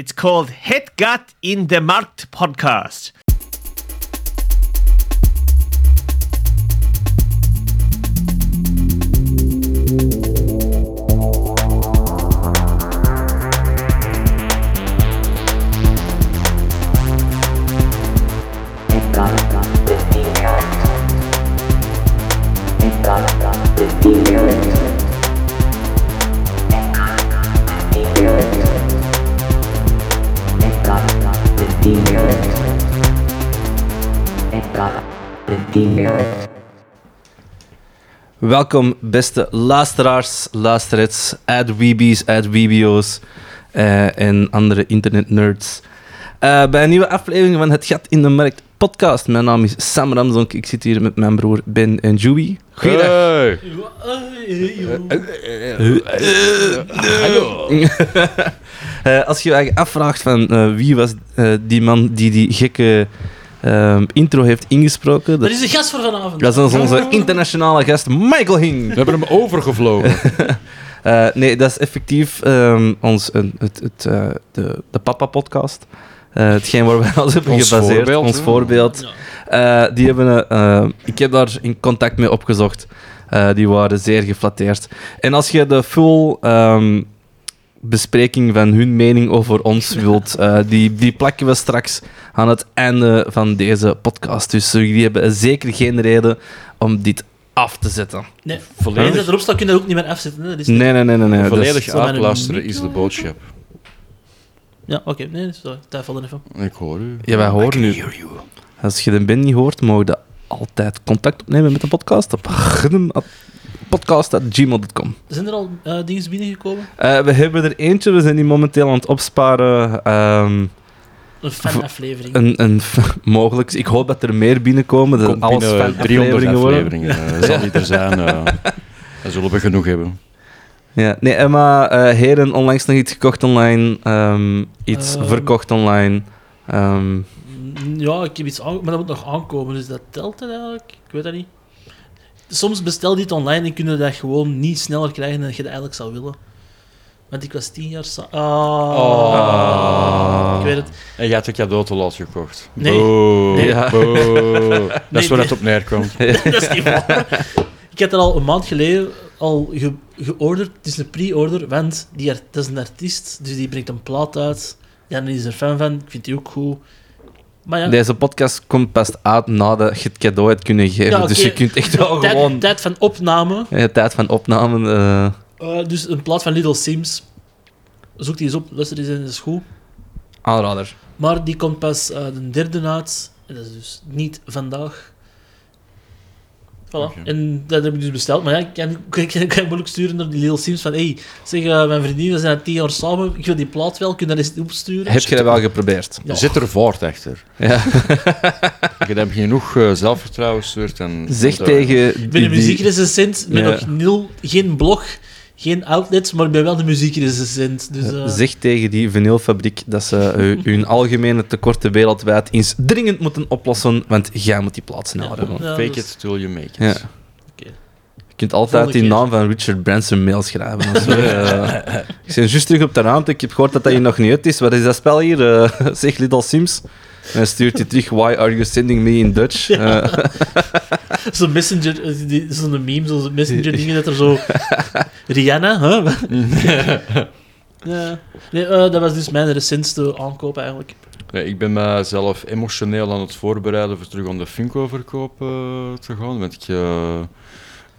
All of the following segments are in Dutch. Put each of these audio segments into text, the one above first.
It's called Het Gat in the Markt podcast. Welkom, beste luisteraars, luisteraars, ad-weebies, ad-weebio's eh, en andere internetnerds. Eh bij een nieuwe aflevering van Het Gat in de Markt podcast. Mijn naam is Sam Ramzonk. Ik zit hier met mijn broer Ben en Joey. Goeiedag. Hey. Eh, als je je afvraagt van wie was die man die die gekke ehm, intro heeft ingesproken, Dat dat, is de gast voor vanavond. dat is onze internationale gast Michael Hing. We hebben hem overgevlogen. Eh, nee, dat is effectief ehm, ons, een, het, het, eh, de, de Papa-podcast. Eh, hetgeen waar wij ons hebben Ons gebaseerd. voorbeeld, ons voorbeeld. Ja. Eh, die hebben, eh, eh, ik heb daar in contact mee opgezocht. Eh, die waren zeer geflatteerd. En als je de full ehm, bespreking van hun mening over ons wilt, eh, die, die plakken we straks aan het einde van deze podcast. Dus jullie hebben zeker geen reden om dit af te zetten. Nee, Volledig- Eens dat erop staat, kun je dat ook niet meer afzetten. Hè? Dat is Nee, nee, nee, nee. nee. Volledig uitluisteren micro? is de boodschap. Ja, oké. Nee, sorry. Twijfel er even. Ik hoor u. Ja, wij horen nu. Als je de Ben niet hoort, mogen je altijd contact opnemen met de podcast op podcast.gmail.com. Zijn er al eh dingen binnengekomen? Eh, we hebben er eentje, we zijn die momenteel aan het opsparen. ehm, Een fanaflevering. een, een, mogelijk. Ik hoop dat er meer binnenkomen, dat Komt alles binnen van 300 afleveringen eh, zal niet er zijn. eh dan zullen we genoeg hebben. Ja, nee, Emma, eh Heren, onlangs nog iets gekocht online, ehm, iets Ehm. verkocht online. Ja, ik heb iets aan... Maar dat moet nog aankomen, dus dat telt dat eigenlijk? Ik weet dat niet. Soms bestel je het online en kunnen dat gewoon niet sneller krijgen dan je dat eigenlijk zou willen. Want ik was tien jaar... sa- Ah. Oh. Ik weet het. En jij hebt het cadeau te laat gekocht. Nee. Boe. Nee. Ja. Boe. Dat Nee, is waar nee. het op neerkomt. dat is niet waar. Ik had er al een maand geleden al ge georderd. Het is een pre-order, want die art- dat is een artiest, dus die brengt een plaat uit. Ja, die is er fan van. Ik vind die ook goed. Maar ja, Deze podcast komt pas uit nadat je het cadeau hebt kunnen geven. Ja. Dus je kunt echt wel tijd, gewoon... tijd van opname. Ja, tijd van opname. eh, Eh, dus een plaat van Little Sims. Zoek die eens op, luister eens in de school. aanrader. Maar die komt pas eh, de derde uit. En dat is dus niet vandaag. Voilà. En dat heb ik dus besteld. Maar ja, ik kan, ik kan, ik kan moeilijk sturen naar die Little Sims van hey, zeg, eh, mijn vriendin, we zijn tien jaar samen. Ik wil die plaat wel, kun je dat eens opsturen? Heb je dat wel geprobeerd? Ja. Zit er voort achter. Ja. Je hebt genoeg eh, zelfvertrouwen gestuurd. En, Zeg en, tegen... Ik ben een muziekrecensent met Ja. nog nul, geen blog, geen outlets, maar ik ben wel de muziekrecensent. Dus, eh, Zeg tegen die vinylfabriek dat ze eh, hun algemene tekorten wereldwijd eens dringend moeten oplossen, want jij moet die plaats sneller Ja. hebben. Ja, Fake is- it till you make it. Ja. Oké. Je kunt altijd die naam van Richard Branson mail schrijven. of zo. Eh, ik ben juist terug op de ruimte. Ik heb gehoord dat dat hier nog niet uit is. Wat is dat spel hier? Eh, zeg Little Sims. En dan stuurt hij terug, why are you sending me in Dutch? Eh, Zo'n messenger, eh, zo'n meme, zo'n messenger dingen dat er zo... Rihanna, hè? ja. Nee, eh, dat was dus mijn recentste aankoop eigenlijk. Nee, ik ben mezelf emotioneel aan het voorbereiden voor terug aan de Funko-verkoop eh, te gaan. Want ik... eh,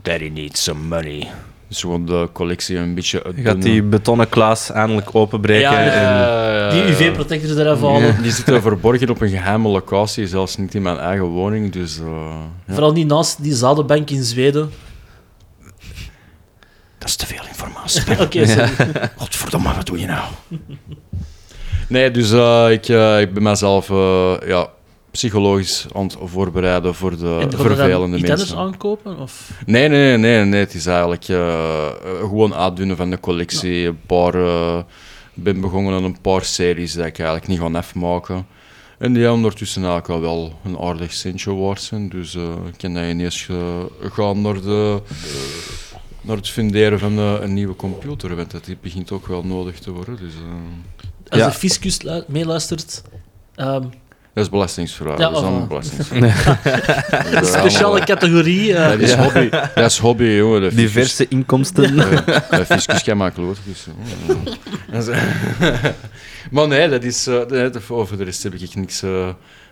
Daddy needs some money. Dus gewoon de collectie een beetje je uitdoen. gaat die betonnen klaas eindelijk openbreken. Ja, ja, en- ja, ja, Die. UV-protectors eraf halen. Ja. Die zitten verborgen op een geheime locatie, zelfs niet in mijn eigen woning. Dus, eh, ja. Vooral niet naast die zadenbank in Zweden. Dat is te veel informatie. Oké, sorry. Godverdomme, wat doe je nou? nee, dus eh, ik, eh, ik ben mezelf eh, ja, psychologisch aan het voorbereiden voor de vervelende iets mensen. aankopen? Of? Nee, nee, nee, nee, het is eigenlijk eh, gewoon uitdunnen van de collectie. Een paar, eh, ben begonnen aan een paar series die ik eigenlijk niet ga afmaken. En die ondertussen eigenlijk al wel een aardig centje waard zijn. Dus ik kan dat ineens gaan naar, de, naar het funderen van een nieuwe computer. Want dat begint ook wel nodig te worden. Dus, Als Ja. de fiscus lu- meeluistert, ehm, Dat is belastingsvraag. Ja, dat is allemaal belastingsvraag. Dat is speciale allemaal- categorie. eh, Dat is hobby, dat is hobby jongen. De fiscus- Diverse inkomsten. De fiscus kan maar kloot. Dus. Dat is- maar nee, dat is... eh, over de rest heb ik niks, eh,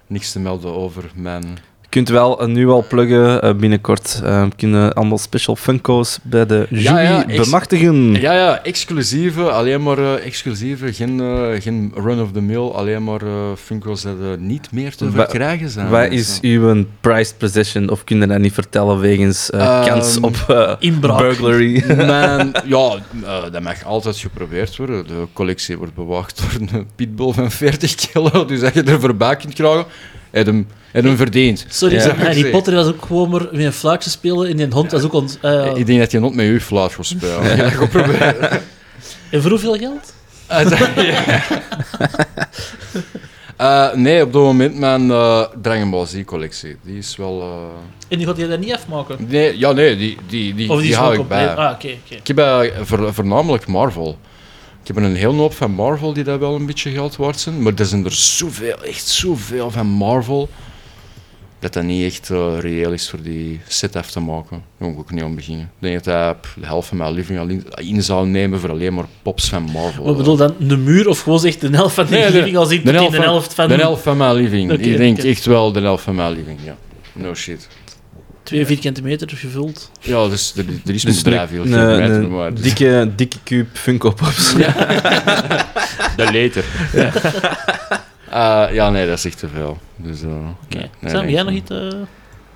niks te melden over mijn... Je kunt wel nu al pluggen eh, binnenkort. eh kunnen allemaal special Funko's bij de jury Ja, ja, ex- bemachtigen. Ja, ja, exclusieve, alleen maar eh, exclusieve, geen, geen run-of-the-mill, alleen maar eh Funko's dat niet meer te verkrijgen zijn. Wat Dus, is uw prized possession? Of kun je dat niet vertellen wegens eh, Ehm, kans op burglary? Mijn, ja, dat mag altijd geprobeerd worden. De collectie wordt bewaakt door een pitbull van 40 kilo, dus dat je er voorbij kunt krijgen, je hem verdiend. Sorry, Ja. Harry. Potter was ook gewoon maar met een fluitje spelen en die hond was ook ont... eh, Ik denk dat je not met je fluit gaat spelen. Ja. Dat gaat proberen. en voor hoeveel geld? Eh, nee, op dit moment mijn eh Dragon Ball Z-collectie. Die is wel... eh, En die gaat je dat niet afmaken? Nee, ja, nee, die, die, die, Of die, die hou ik bij. Ah, oké, oké. Ik heb voor- voornamelijk Marvel. Ik heb een hele hoop van Marvel die daar wel een beetje geld waard zijn. Maar er zijn er zoveel, echt zoveel van Marvel. Dat dat niet echt eh, reëel is voor die set af te maken. Daar moet ik ook niet aan beginnen. Ik denk dat hij de helft van mijn living al in, in zou nemen voor alleen maar pops van Marvel. Wat bedoel dan, de muur of gewoon echt de helft van de Nee, living als ik de de, helft de van-. De helft van mijn living. Ik denk echt wel de helft van mijn living, ja. No shit. Twee vierkante meter gevuld. Ja, dus er, er is Dus een bedrijf heel veel meter, maar... dus- dikke, dikke cube Funko Pops. De later. Eh, ja, nee, dat is echt te veel. Dus, eh, Oké. nee, Sam, nee, jij nog iets...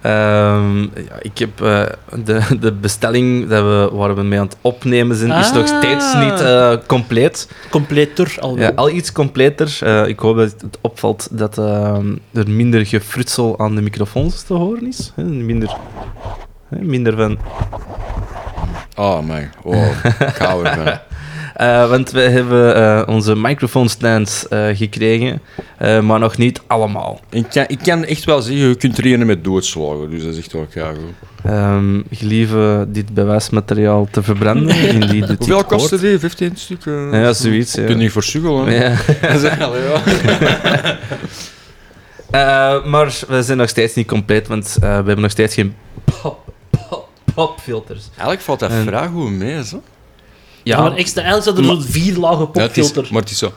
Ehm, ja, ik heb eh, de, de bestelling dat we, waar we mee aan het opnemen zijn, is nog Ah. steeds niet eh, compleet. completer al Ja, al iets completer. Eh, ik hoop dat het opvalt dat ehm, er minder gefrutsel aan de microfoons te horen is. Hè, minder, hè, minder van... Oh, man. Oh, ik hou ervan. Eh, want we hebben eh, onze microfoonstands eh gekregen, eh, maar nog niet allemaal. Ik kan, ik kan echt wel zeggen, je kunt trainen met doodslagen, dus dat is echt wel goed. Ehm gelieve dit bewijsmateriaal te verbranden. Indien dit Hoeveel kostte die? 15 stukken? Ja, zoiets. Je Ja. kunt niet voor suggelen, hè? Ja. Dat is ja. Eh, maar we zijn nog steeds niet compleet, want we hebben nog steeds geen pop, pop, popfilters. Eigenlijk valt dat En- vrij goed mee, hè? Ja, maar extra, eigenlijk staat er zo'n vier lage Ja, is, popfilter. maar het is zo...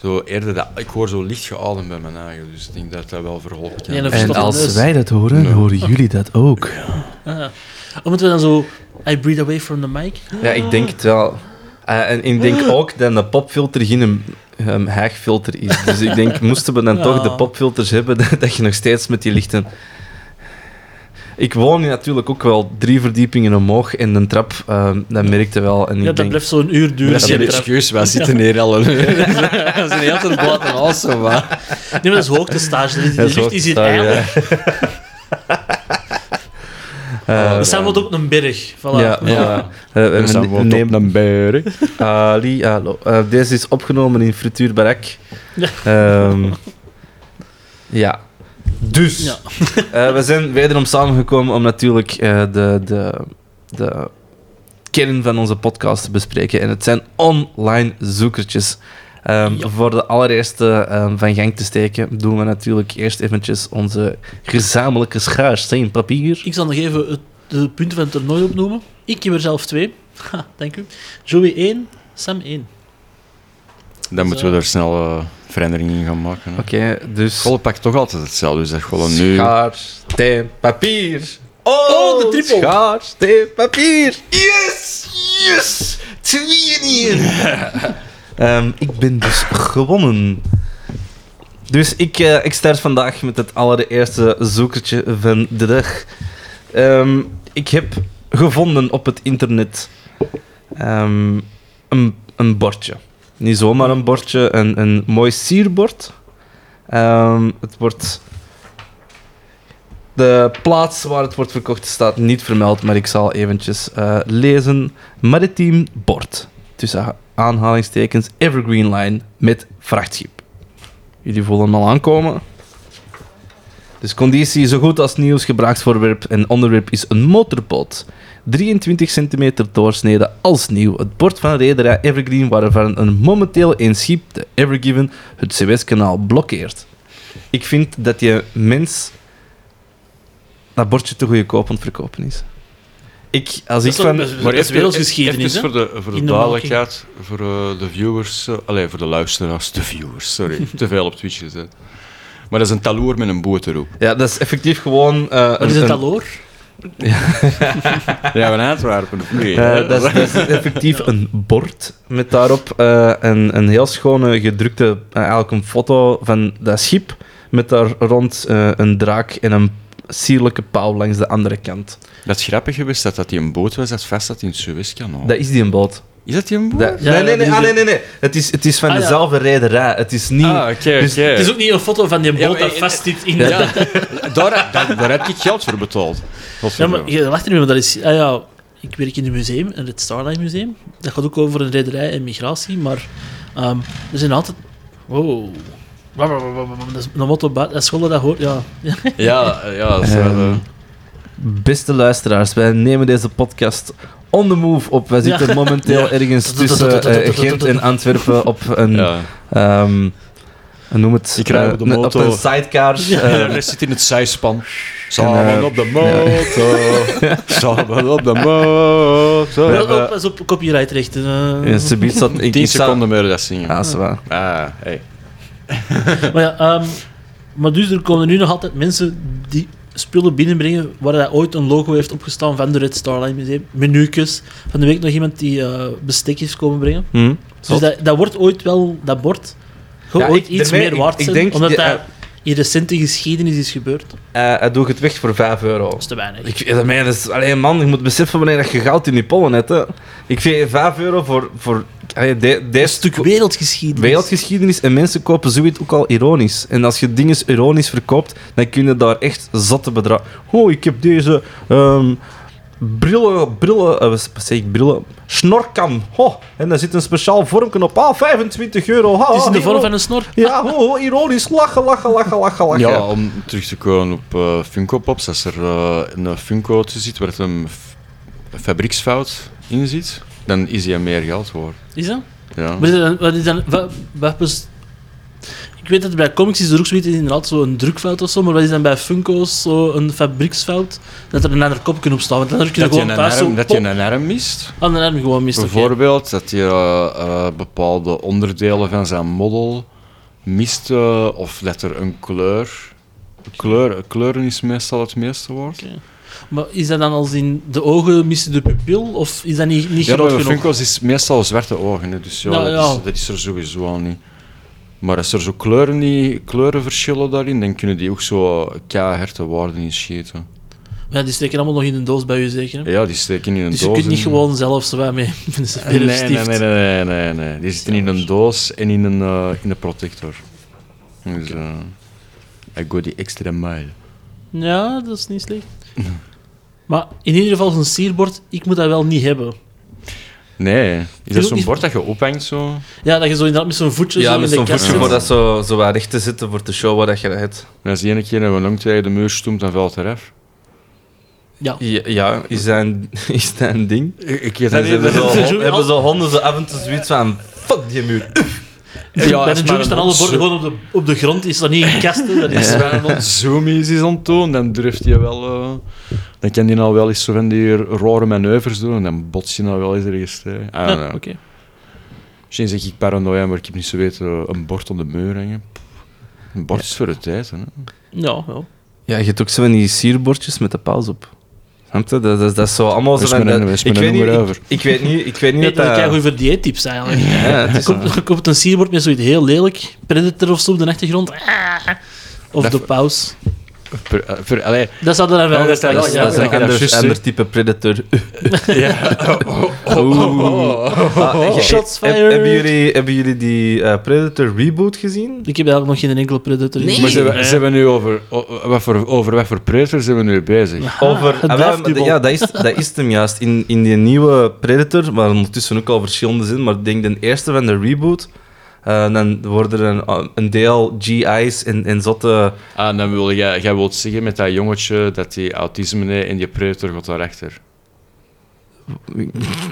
Zo eerder dat... Ik hoor zo licht geademd bij mijn eigen, dus ik denk dat dat wel verholpen kan. Ja, dat en als neus. wij dat horen, Nee. horen jullie dat ook. Ah. Oh, moeten we dan zo... I breathe away from the mic? Ja, ik denk het wel. Eh, en ik denk ook dat een popfilter geen um, um, haagfilter is. Dus ik denk, moesten we dan Ja. toch de popfilters hebben, dat, dat je nog steeds met die lichten... Ik woon hier natuurlijk ook wel drie verdiepingen omhoog en een trap, eh, dat merkte wel. En Ja, ik dat denk, blijft zo'n uur duren. Dat is trap. excuus, wij zitten hier al een uur. We zijn heel te buiten zo, maar... Nee, maar dat is hoogtestage. De, de lucht is hier eilig. Eh, Er staat wat op een berg. Voilà. ja, Ja. Er we staan wat op een berg. Ali, hallo. Eh, deze is opgenomen in Frituur Barak. Ja. Ehm, ja. Dus, Ja. eh, we zijn wederom samengekomen om natuurlijk eh, de, de, de kern van onze podcast te bespreken. En het zijn online zoekertjes. Ehm, Ja. Voor de allereerste ehm, van gang te steken, doen we natuurlijk eerst eventjes onze gezamenlijke schaars steen papier. Ik zal nog even het, de punten van het toernooi opnoemen. Ik heb er zelf twee. Ha, dank u. Joey 1, Sam 1. Dan moeten we er snel eh, veranderingen in gaan maken. Oké, dus... School pakt toch altijd hetzelfde, dus dat gewoon nu... Schaar, steen, papier. Oh, Oh, de triple. Schaar, steen, papier. Yes, yes. Tweeën hier. Ehm, ik ben dus gewonnen. Dus ik, eh, ik start vandaag met het allereerste zoekertje van de dag. Ehm, ik heb gevonden op het internet ehm, een, een bordje. Niet zomaar een bordje, een, een mooi sierbord. Ehm, het wordt... De plaats waar het wordt verkocht staat niet vermeld, maar ik zal eventjes eh, lezen. Maritiem bord. Tussen aanhalingstekens Evergreen Line met vrachtschip. Jullie voelen hem al aankomen. Dus conditie zo goed als nieuw gebruiksvoorwerp en onderwerp is een motorboot. 23 centimeter doorsnede als nieuw. Het bord van rederij Evergreen waarvan een momenteel een schip, de Evergiven, het Suezkanaal blokkeert. Ik vind dat je mens dat bordje te goedkoop aan het verkopen is. Ik, als ik van... Maar is even, wereldgeschiedenis, even hè? voor de, voor de duidelijkheid, voor eh, de viewers, uh, allee, voor de luisteraars, de viewers, sorry, te veel op Twitch gezet. Maar dat is een taloer met een boot erop. Ja, dat is effectief gewoon... eh, Wat is een- het een- taloor? Ja, van Antwerpen, of niet? Eh, dat, is, dat is effectief een bord met daarop eh, een, een heel schone gedrukte, eigenlijk een foto van dat schip met daar rond eh, een draak en een sierlijke pauw langs de andere kant. Dat is grappig geweest dat dat die een boot was dat vast zat in het Suezkanaal. Dat is die een boot. Is dat die een Ja, nee, nee, nee, ah, nee, nee, nee. Het is, het is van Ah, ja. dezelfde rederij. Het is niet... Ah, oké, Dus- oké. Het is ook niet een foto van die boot dat vast zit in Ja, de... daar, daar, daar heb ik geld voor betaald. Ja, maar je lacht er niet meer, maar dat is... Ah ja, ik werk in een museum, in het Starline Museum. Dat gaat ook over een rederij en migratie, maar ehm, er zijn altijd... Wow. Dat is een motto buiten... Dat scholen dat hoort, ja. Ja, ja, dat is wel, eh, Beste luisteraars, wij nemen deze podcast on the move op. Wij zitten Ja. momenteel Ja. ergens tussen eh, Gent en Antwerpen op een... ja. ehm, noem het... Ik rij eh, op de een- motor. een sidecar. Ja. eh, zit in het zijspan. Samen En, op de motor. Samen op de motor. Pas op, op copyrightrechten. Ja. Ik, 10 ik zou- seconden meer dat zingen. Ja, dat is waar. Ah, hey. Maar ja, ehm, maar dus er komen nu nog altijd mensen die spullen binnenbrengen waar dat ooit een logo heeft opgestaan van de Red Starline Museum. Menu'tjes. Van de week nog iemand die eh, bestekjes komen brengen. Hm? Dus dat, dat wordt ooit wel, dat bord, Ja, ooit ik- iets daarmee- meer waard ik- ik zijn, denk omdat dat in recente geschiedenis is gebeurd. Eh, hij doet het weg voor 5 euro. Dat is te weinig. Ik, dat is, alleen man, je moet beseffen wanneer dat je goud in die pollen hebt. Hè. Ik vind 5 euro voor, voor allee, de, een deze stuk wereldgeschiedenis. wereldgeschiedenis en mensen kopen zoiets ook al ironisch. En als je dingen ironisch verkoopt, dan kun je daar echt zotte bedragen. Oh, ik heb deze ehm, brillen, brillen, eh, wat zeg ik, brillen, snorkam. Oh, en daar zit een speciaal vormpje op. Ah, 25 euro. Ha, Het is in de vorm van een snor. Ja, oh, ironisch. Lachen, lachen, lachen, lachen, lachen. Ja, om terug te komen op eh, Funko Pops. Als er eh, een Funko te zit waar het een fabrieksfout in zit, dan is hij meer geld waard. Is dat? Ja. Wat is dan, wat is dan, wat, wat is- ik weet dat bij comics is er ook zoiets inderdaad zo'n drukfout of zo, maar wat is dan bij Funko's zo een fabrieksfout? Dat er een ander kopje op staat, want dan kun je Dat je, een zo arm, dat je een arm mist, aan de arm gewoon mist. bijvoorbeeld. Dat je eh, eh, bepaalde onderdelen van zijn model mist, eh, of dat er een kleur... Kleur, kleuren is meestal het meeste woord. Maar is dat dan als in de ogen missen de pupil, of is dat niet, niet Ja, groot genoeg? Funko's is meestal zwarte ogen, dus ja, Nou, dat, ja. Is, dat is er sowieso al niet. Maar als er zo kleuren, niet, kleurenverschillen daarin, dan kunnen die ook zo keiherde waarden inschieten. Ja, die steken allemaal nog in een doos bij u zeker? Ja, die steken in een dus doos. je kunt niet en- gewoon zelf zo wat mee Nee, nee, nee, nee, nee, nee, nee. Die zitten in een doos en in een, eh, in een protector. Dus, eh I go die extra mile. Ja, dat is niet slecht. Maar in ieder geval zo'n sierbord, ik moet dat wel niet hebben. Nee, is dat zo'n niet- bord dat je ophangt zo? Ja, dat je zo inderdaad met zo'n voetje Ja, zo met in de zo'n kast voetje zit. voor dat zo, zo wat recht te zitten voor te showen dat je dat hebt. En als die ene keer een lang tegen de muur stoemt, dan valt het eraf. Ja. Ja, ja, is, dat een, is dat een ding? Ik, ik weet En ze hebben, hebben honden zo af en toe zoiets van... Fuck die muur. Ja, bij als de staan alle borden gewoon op de, op de grond. Is dat niet in kasten? Dat is wij een zoomies is aan dan durft hij wel... eh, dan kan hij nou wel eens zo van die rare manoeuvres doen en dan bots je nou wel eens ergens don't Ja, oké. Misschien zeg ik paranoia, maar ik heb niet zo weten eh, een bord op de muur hangen. Een bord is voor de tijd, hè. Ja, ja. Ja, je hebt ook zo van die sierbordjes met de pauze op. Dat, dat, dat is zo allemaal zo dat- me ik, weet niet, ik, over. ik weet niet, ik weet niet dat dat je voor dieettips eigenlijk. Ja, Je is komt, je koopt een sierbord met zoiets heel lelijk. Predator of zo op de achtergrond. Ah. Of Dat- de paus. Per, eh, per, allee, Dat zou er dan wel... Oh, dat Dat ja, dat hè. type predator. ja. Oeh. Ah, je- Shots fired. hebben, jullie, hebben jullie die eh, Predator reboot gezien? Ik heb eigenlijk nog geen enkele Predator gezien. Maar zijn we, zijn we nu over, o- wat voor, over wat voor predator zijn we nu bezig? Over, het ah, draftdubbel. ja, dat is, dat is hem juist. In, in die nieuwe Predator, waar ondertussen ook al verschillende zijn, maar ik denk de eerste van de reboot, Eh, dan worden er een, een deel GI's in, in zotte... Ah, dan wil jij, jij wilt zeggen met dat jongetje dat die autisme en die predator gaat daarachter.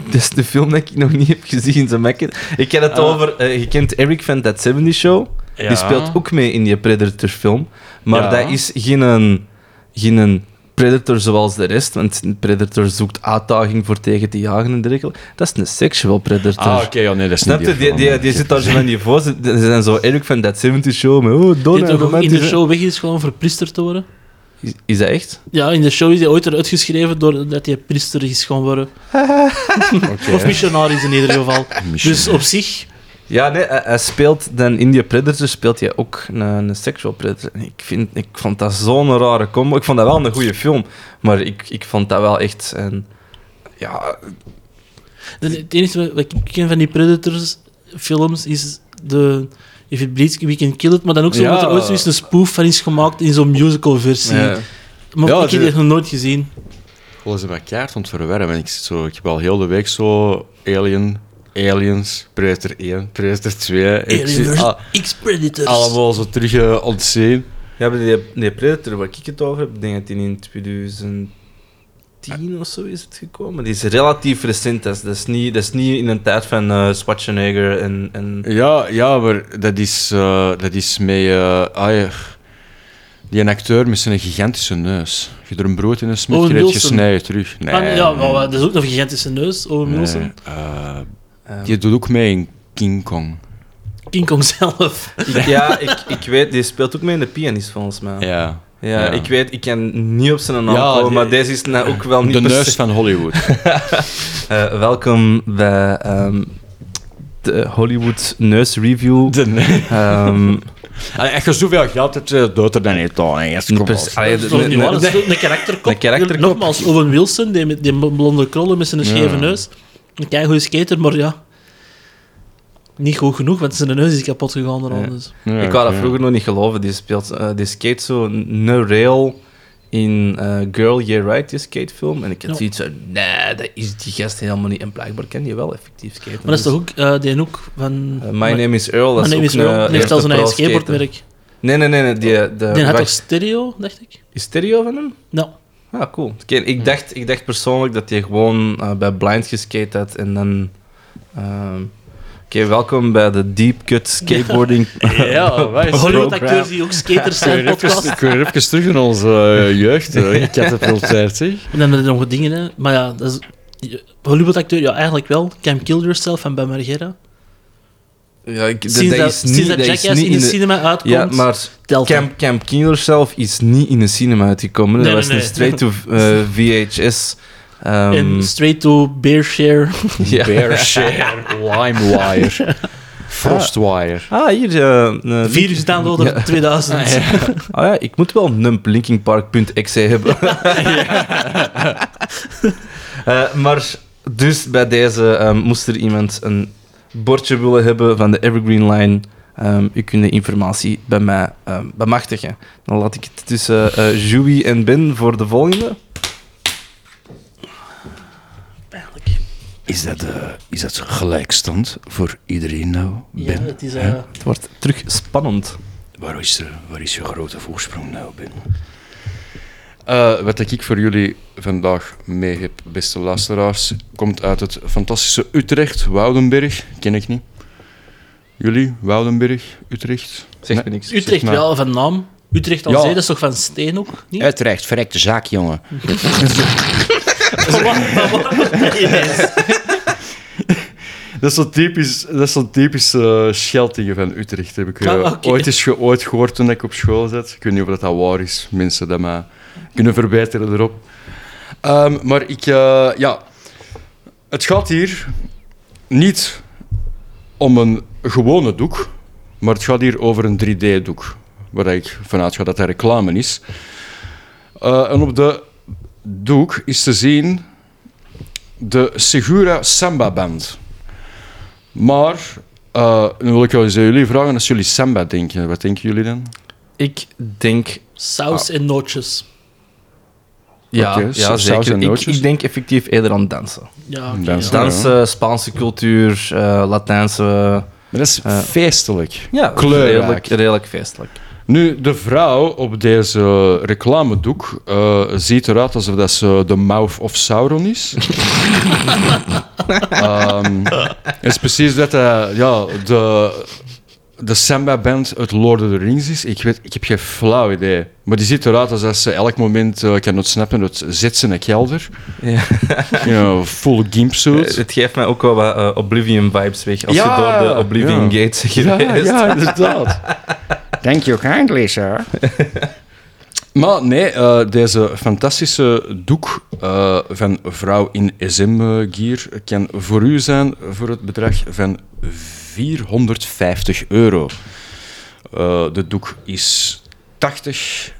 Dat is de film dat ik nog niet heb gezien. Zo makkelijk. Ik ken het Ah. over... eh, je kent Eric van That 70 Show. Ja. Die speelt ook mee in die Predator-film. Maar Ja. dat is geen, een- geen een Predator zoals de rest. Want een Predator zoekt uitdaging voor tegen te jagen en dergelijke. Dat is een sexual Predator. Ah, oké, ja, nee, dat is Snap niet je? Die, die, die zit daar zo voos. Ze zijn zo Eric van That 70 Show. Met, oh, Die Donna, in de show weg is gewoon verpriester te worden. Is, is dat echt? Ja, in de show is hij ooit eruit geschreven doordat hij priester is gaan worden. Oké. Of missionaris in ieder geval. Dus op zich, Ja, nee, hij, hij speelt dan in die Predator speelt hij ook een, een sexual predator. En Ik, vind, ik vond dat zo'n rare combo. Ik vond dat wel een goede film, maar ik, ik vond dat wel echt een... Ja, de- het enige wat ik ken van die Predators films is de If It Bleeds, We Can Kill It, maar dan ook zo Ja. dat er ooit zoiets een spoof van is gemaakt in zo'n musical versie. eh, Maar Ja, ik heb die nog nooit gezien. Gewoon ze met kaart ont verwerven. Ik, zo, ik heb al heel de week zo Alien, Aliens, Predator 1, Predator 2. Ik Alien X-Predators. allemaal zo terug uh, ontzien. ja, maar die, die Predator waar ik het over heb, ik denk dat die in 2010 of zo is het gekomen. Die is relatief recent. Dat is, dat is, niet, dat is niet in een tijd van eh Schwarzenegger en... en Ja, ja, maar dat is, eh, dat is met... eh, ah, ja, die een acteur met zijn gigantische neus. Je er een brood in een smid, je gesneden terug. Nee, Ah, ja, nee, maar dat is ook een gigantische neus, Owen nee. Wilson. Eh, ehm, die doet ook mee in King Kong. King Kong zelf. ik, ja, ik, ik weet, die speelt ook mee in de pianist volgens mij. Ja. Ja, Ja. ik weet, ik kan niet op zijn naam Ja, komen, maar deze is nou ook wel niet De neus van Hollywood. Eh, welkom bij ehm, de Hollywood Neus Review. De neus. Ehm, Allee, Als je zoveel geld hebt, eh, doet er dan niet aan. allee, Dat is toch niet waar? Dat is de- toch een karakterkop. Nogmaals, Owen Wilson, die, met die blonde krullen met zijn scheve Ja. neus. Een keigoede skater, maar ja... Niet goed genoeg, want zijn neus is kapot gegaan. Ja. Dus. Ja, ik wou dat vroeger nog niet geloven. Die, speelt, eh, die skate zo een rail in eh, Girl, Yeah Right, die skatefilm. En ik had Ja. zoiets van, nee, dat is die gast helemaal niet. En blijkbaar kan je wel effectief skaten. Maar dat is toch ook eh die ook van... My Name is Earl, dat My is Name ook is Earl. een Die heeft al zijn eigen skateboardmerk. Nee, nee, nee. nee die, de, Die had toch stereo, dacht ik? Is stereo van hem? Nou, Ah, cool. Oké, ik, dacht, ik dacht persoonlijk dat hij gewoon eh, bij Blind geskate had en dan... ehm, Oké, welkom bij de Deep Cut Skateboarding Ja, wij Hollywood-acteurs die ook skaters zijn, podcast. Ik wil even terug in onze eh, jeugd. eh. Ik had het wel tijd, zeg. En dan hebben we nog wat dingen, hè. Maar ja, dat is... die Hollywood-acteur, ja, eigenlijk wel. Can Kill Yourself van bij Margera. Ja, ik, dat, Sinds dat dat, is sinds niet, dat dat is Jackass niet in de, de- cinema uitkomt, Ja, maar. Camp, Camp Killer zelf is niet in de cinema uitgekomen. Nee, dat nee, was nee. een straight-to VHS. ehm, En straight to Bearshare. ja. Bearshare, LimeWire, Frostwire. Ah, hier. eh, een Virus downloader Ja. 2000. Ah ja, ik moet wel een linkingpark.exe hebben. Eh, maar dus bij deze ehm, moest er iemand een bordje willen hebben van de Evergreen Line. Ehm u kunt de informatie bij mij ehm, bemachtigen. Dan laat ik het tussen eh Joey en Ben voor de volgende. Pijnlijk. Is dat, eh, is dat gelijkstand voor iedereen nou, Ja, Ben? het is... Eh Het wordt terug spannend. Waar is, er, waar is je grote voorsprong nou, Ben? Eh, wat ik voor jullie vandaag mee heb, beste luisteraars, komt uit het fantastische Utrecht, Woudenberg. Ken ik niet. Jullie, Woudenberg, Utrecht? Zegt Nee. me niks. Utrecht maar. wel van naam. Utrecht al Ja. zee, dat is toch van steen ook? Niet? Utrecht, verrekte zaak, jongen. Dat is zo typisch, dat is zo typisch eh, scheldingen van Utrecht. Heb ik eh, Ah, oké. ooit eens ge- ooit gehoord toen ik op school zat. Ik weet niet of dat, dat waar is. Mensen dat mij kunnen verbeteren erop. Ehm, maar ik, eh, ja, het gaat hier niet om een gewone doek, maar het gaat hier over een 3D-doek. Waar ik vanuit ga dat dat reclame is. Eh, en op de doek is te zien de Segura Samba Band. Maar, eh, nu wil ik wel eens aan jullie vragen, als jullie samba denken, wat denken jullie dan? Ik denk... Saus en nootjes. Ja, ja zeker. en Ik, ik denk effectief eerder aan dansen. Ja, oké, Dansen. ja. Ja. Dansen, Spaanse cultuur, eh, Latijnse Maar dat is Eh. feestelijk. Ja, Kleurrijk. redelijk, redelijk feestelijk. Nu, de vrouw op deze reclamedoek eh, ziet eruit alsof dat ze de mouth of Sauron is. Ehm, het is precies dat hij ja, de, de Samba-band uit Lord of the Rings is. Ik, weet, ik heb geen flauw idee. Maar die ziet eruit alsof ze elk moment eh, kan ontsnappen uit zit ze in een kelder. Ja. You know, full gimpsuit. Het geeft mij ook wel wat eh, Oblivion-vibes weg als Ja, je door de Oblivion ja. Gates Ja, geweest. ja, inderdaad. Thank you kindly, sir. Maar nee, eh, deze fantastische doek eh, van vrouw in SM-gear kan voor u zijn voor het bedrag van 450 euro. Eh, de doek is 80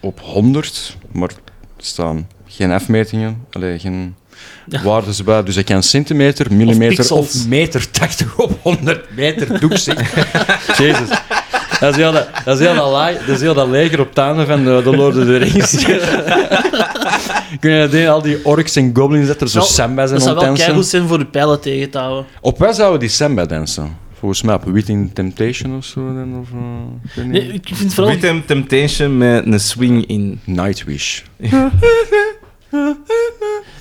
op 100, maar er staan geen afmetingen, alleen geen waardes bij. Dus ik kan centimeter, millimeter of, pixels. meter 80 op 100 meter doek. Jezus. Dat is heel dat, dat, is heel dat, dat, is heel dat leger op einde van de, de Lord of the Rings. Kun je dat al die orks en goblins dat er zo Nou, samba zijn Dat zou wel dansen? zijn voor de pijlen tegen te houden. Op waar zouden die samba dansen? Volgens mij op Within Temptation of zo. Dan, of, eh, ik weet niet. Nee, ik vind het vooral... Temptation met een swing in. Nightwish.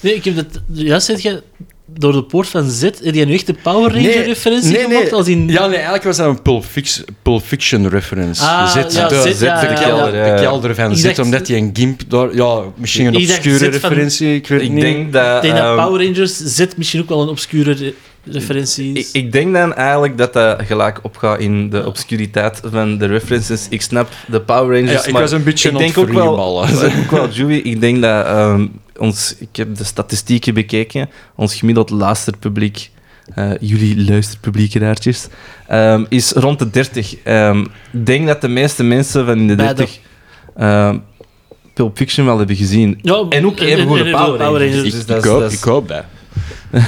Nee, ik heb dat... Juist zeg je, door de poort van Z, heb je nu echt de Power Ranger-referentie nee, gemaakt? nee. Als in... Ja, nee, eigenlijk was dat een Pulp Fiction, Pulp Fiction reference. Ah, ja, de, ja, de, ja, kelder, ja. de kelder van dacht- omdat hij een gimp daar... Ja, misschien een obscure van- referentie, ik weet Ik niet. denk dat... Ik denk dat ehm, Power Rangers Z misschien ook wel een obscure re- referentie ik, denk dan eigenlijk dat dat gelijk opgaat in de obscuriteit van de references. Ik snap de Power Rangers, Ja, ik maar was een beetje ik denk ook wel, freeballen. ik denk ook wel, Joey, ik denk dat ehm, ons, ik heb de statistieken bekeken, ons gemiddeld luisterpubliek, eh, jullie luisterpubliekeraartjes, ehm, is rond de 30. Ehm, Ik denk dat de meeste mensen van in de Beide. 30 ehm Pulp Fiction wel hebben gezien. Ja, En ook even voor de Power Rangers. Ik, Dus ik, hoop, ik hoop dat.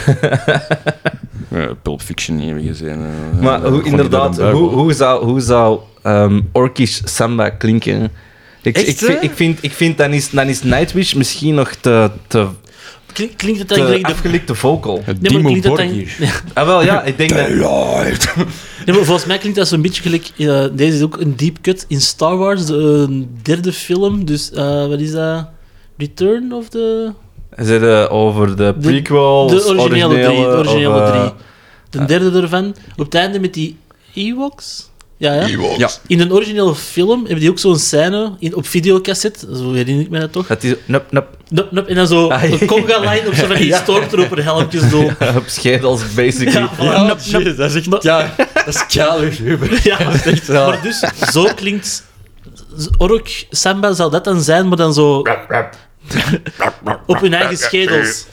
ja, Pulp Fiction hebben gezien. eh, Maar eh, hoe, inderdaad, hoe, hoe zou, hoe zou ehm, Orkish Samba klinken? Ik, Echt, ik, ik vind, ik vind dan, is, dan is Nightwish misschien nog te, te, Klink- Klinkt het dan gelijk de... afgelikte vocal. Het Nee, Dimo klinkt dat dan... Ah, wel, ja, ik denk dat... maar volgens mij klinkt dat zo'n beetje gelijk... eh, deze is ook een deep cut in Star Wars, de eh, derde film. Dus, eh, wat is dat? Return of the... Hebben over de prequel, De originele drie. De originele of, eh, drie. De derde ervan. Op het einde met die Ewoks. Ja, ja. Ja, In een originele film hebben die ook zo'n scène in, op videocassette. Zo herinner ik me dat toch? Dat is... Nup, nup. Nup, nup, en dan zo Ah, ja. een conga-line op zo van die Ja. stormtrooper helmpjes zo. Op schedels, basically. Ja. Nup, nup. dat is echt... Maar- Ja, dat is kale Ja, echt wel- maar dus, zo klinkt... Ork Samba zou dat dan zijn, maar dan zo... op hun eigen schedels.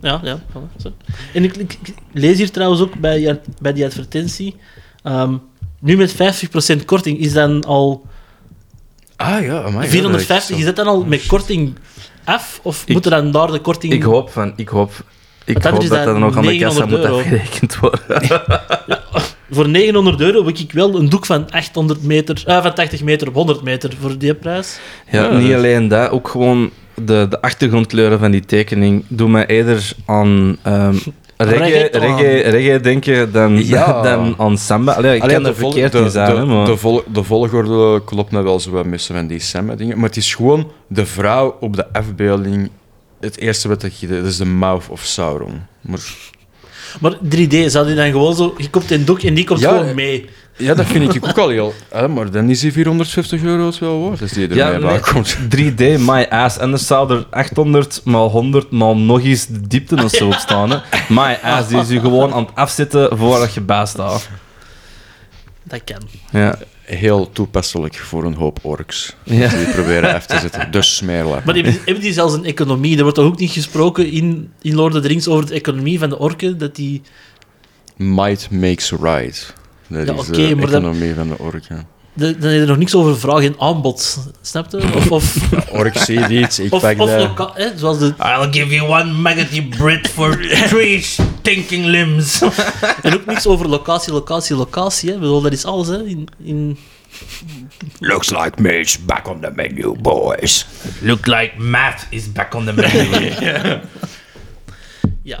Ja, ja. voilà, zo. En ik, lees hier trouwens ook bij, bij die advertentie... ehm, nu met 50% korting is dan al... Ah ja, amai, ja, 450, dat is dat dan al met korting af? Of Ik- moet er dan daar de korting... Ik hoop van... Ik hoop... Ik hoop dat dat nog aan de kassa 900 moet afgerekend worden. Voor 900 euro heb ik wel een doek van 800 meter... eh, van 80 meter op 100 meter voor die prijs. Ja, Ja, niet dat- alleen dat, ook gewoon de, de achtergrondkleuren van die tekening doen mij eerder aan ehm reggae, reggae, reggae denken dan, Ja. dan aan samba. Allee, ik Allee, kan er verkeerd de, in zijn, de, maar... de, vol- de volgorde klopt me wel zo wat missen van die Samba-dingen. Maar het is gewoon de vrouw op de afbeelding. Het eerste wat ik... Dat is de mouth of Sauron. Maar, Maar 3D, zou die dan gewoon zo... Je komt in doek en die komt Ja, gewoon mee. ja, dat vind ik ook al heel... hè, maar dan is die 450 euro wel waard, als die er Ja, nee, komt. 3D, my ass. En er zou er 800 maal 100 maal nog eens de diepte of zo op staan. Hè. My ass, die is je gewoon aan het afzetten voordat je bij staat. Dat kan. Ja. Heel toepasselijk voor een hoop orks. Ja. Die proberen af te zetten. Dus smeerlap. Maar hebben die, hebben die zelfs een economie? Er wordt toch ook niet gesproken in, in Lord of the Rings over de economie van de orken? Dat die... Might makes right. Dat Ja, is oké, de maar dat- economie van de orken. de- Dan heb je nog niks over vraag en aanbod. Snap je? Of, of, Ork ziet iets, ik of, pak of dat. loka- hè, zoals de... I'll give you one maggoty bread for three stinking limbs. En ook niks over locatie, locatie, locatie. Hè. Ik bedoel, dat is alles, hè. In, in... Looks like Mage back on the menu, boys. Look like math is back on the menu. Ja.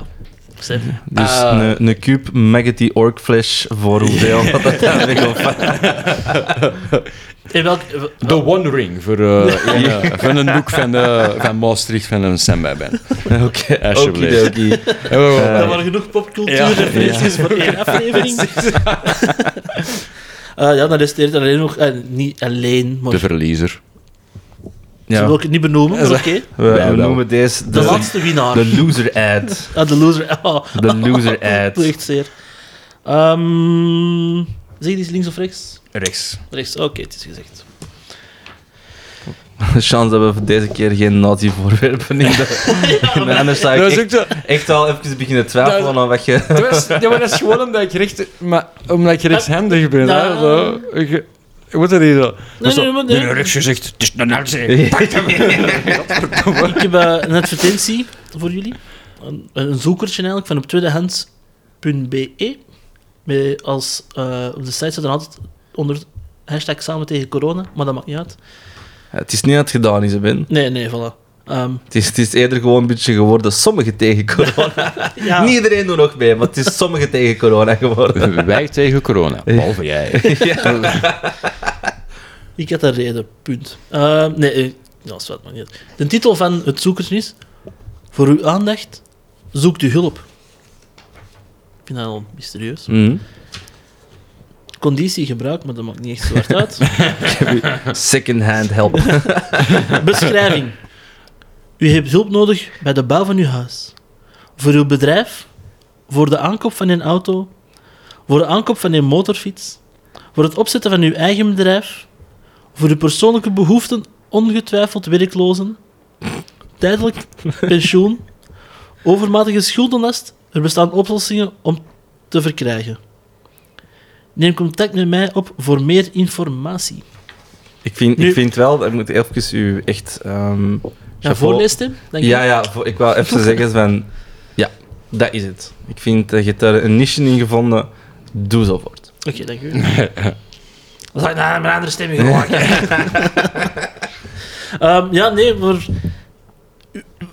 Besef. Dus Ah. een, een cube Maggoty Orc Flash voor hoeveel dat. In welk... The One Ring voor, eh, een, van een boek van, eh, van Maastricht van een Samba band. Oké, Alsjeblieft. okidoki. Oh, Er waren genoeg popcultuur Ja. voor één aflevering. Eh, ja, dan resteert er alleen nog... niet alleen, maar... de verliezer. Ze Ja, wil ik het niet benoemen, maar oké. we, noemen deze De de, laatste winnaar. de loser ad. Ah, de loser. Oh, De loser ad. dat echt zeer. Ehm zeg je die links of rechts? Rechts. Rechts, oké, het is gezegd. Chance dat we voor deze keer geen nazi-voorwerpen in de... Nee, anders zou Dat ik is echt, zo- echt wel even beginnen twijfelen Dat- aan wat je... dat was- ja, maar dat is gewoon omdat ik, recht, maar, omdat ik rechtshandig ben. hè, Ja. zo. Ik, je moet er niet zo... Nee, nee, maar nee. rechts gezegd, het is een nazi. Ik heb eh, een advertentie voor jullie. Een, een zoekertje eigenlijk van op tweedehands.be. Met als, eh, op de site staat er altijd onder hashtag samen tegen corona, maar dat maakt niet uit. Ja, het is niet dat het gedaan is, Ben. Nee, nee, voilà. Ehm, Het is, het is eerder gewoon een beetje geworden sommigen tegen corona. ja, Niet iedereen doet nog mee, maar het is sommigen tegen corona geworden. Wij tegen corona, behalve jij. ik had een reden, punt. Ehm, nee, eh, dat is wat, maar niet uit. De titel van het zoekertje is Voor uw aandacht, zoekt u hulp. Vind dat al mysterieus. Mhm. Conditie gebruik, maar dat maakt niet echt zo hard uit. Second-hand help. Beschrijving. U hebt hulp nodig bij de bouw van uw huis. Voor uw bedrijf, voor de aankoop van een auto, voor de aankoop van een motorfiets, voor het opzetten van uw eigen bedrijf, voor uw persoonlijke behoeften, ongetwijfeld werklozen, tijdelijk pensioen, overmatige schuldenlast. Er bestaan oplossingen om te verkrijgen. Neem contact met mij op voor meer informatie. Ik vind, Nu- ik vind wel, dat moet even u echt... ehm Ja, voorleest denk Ja, ik. ja, voor- ik wou even zeggen van... Ja, dat is het. Ik vind dat je hebt daar een niche in gevonden. Doe zo voort. Oké, dank u. Dan zal ik naar mijn andere stemming gewoon Ehm Ja, nee, voor...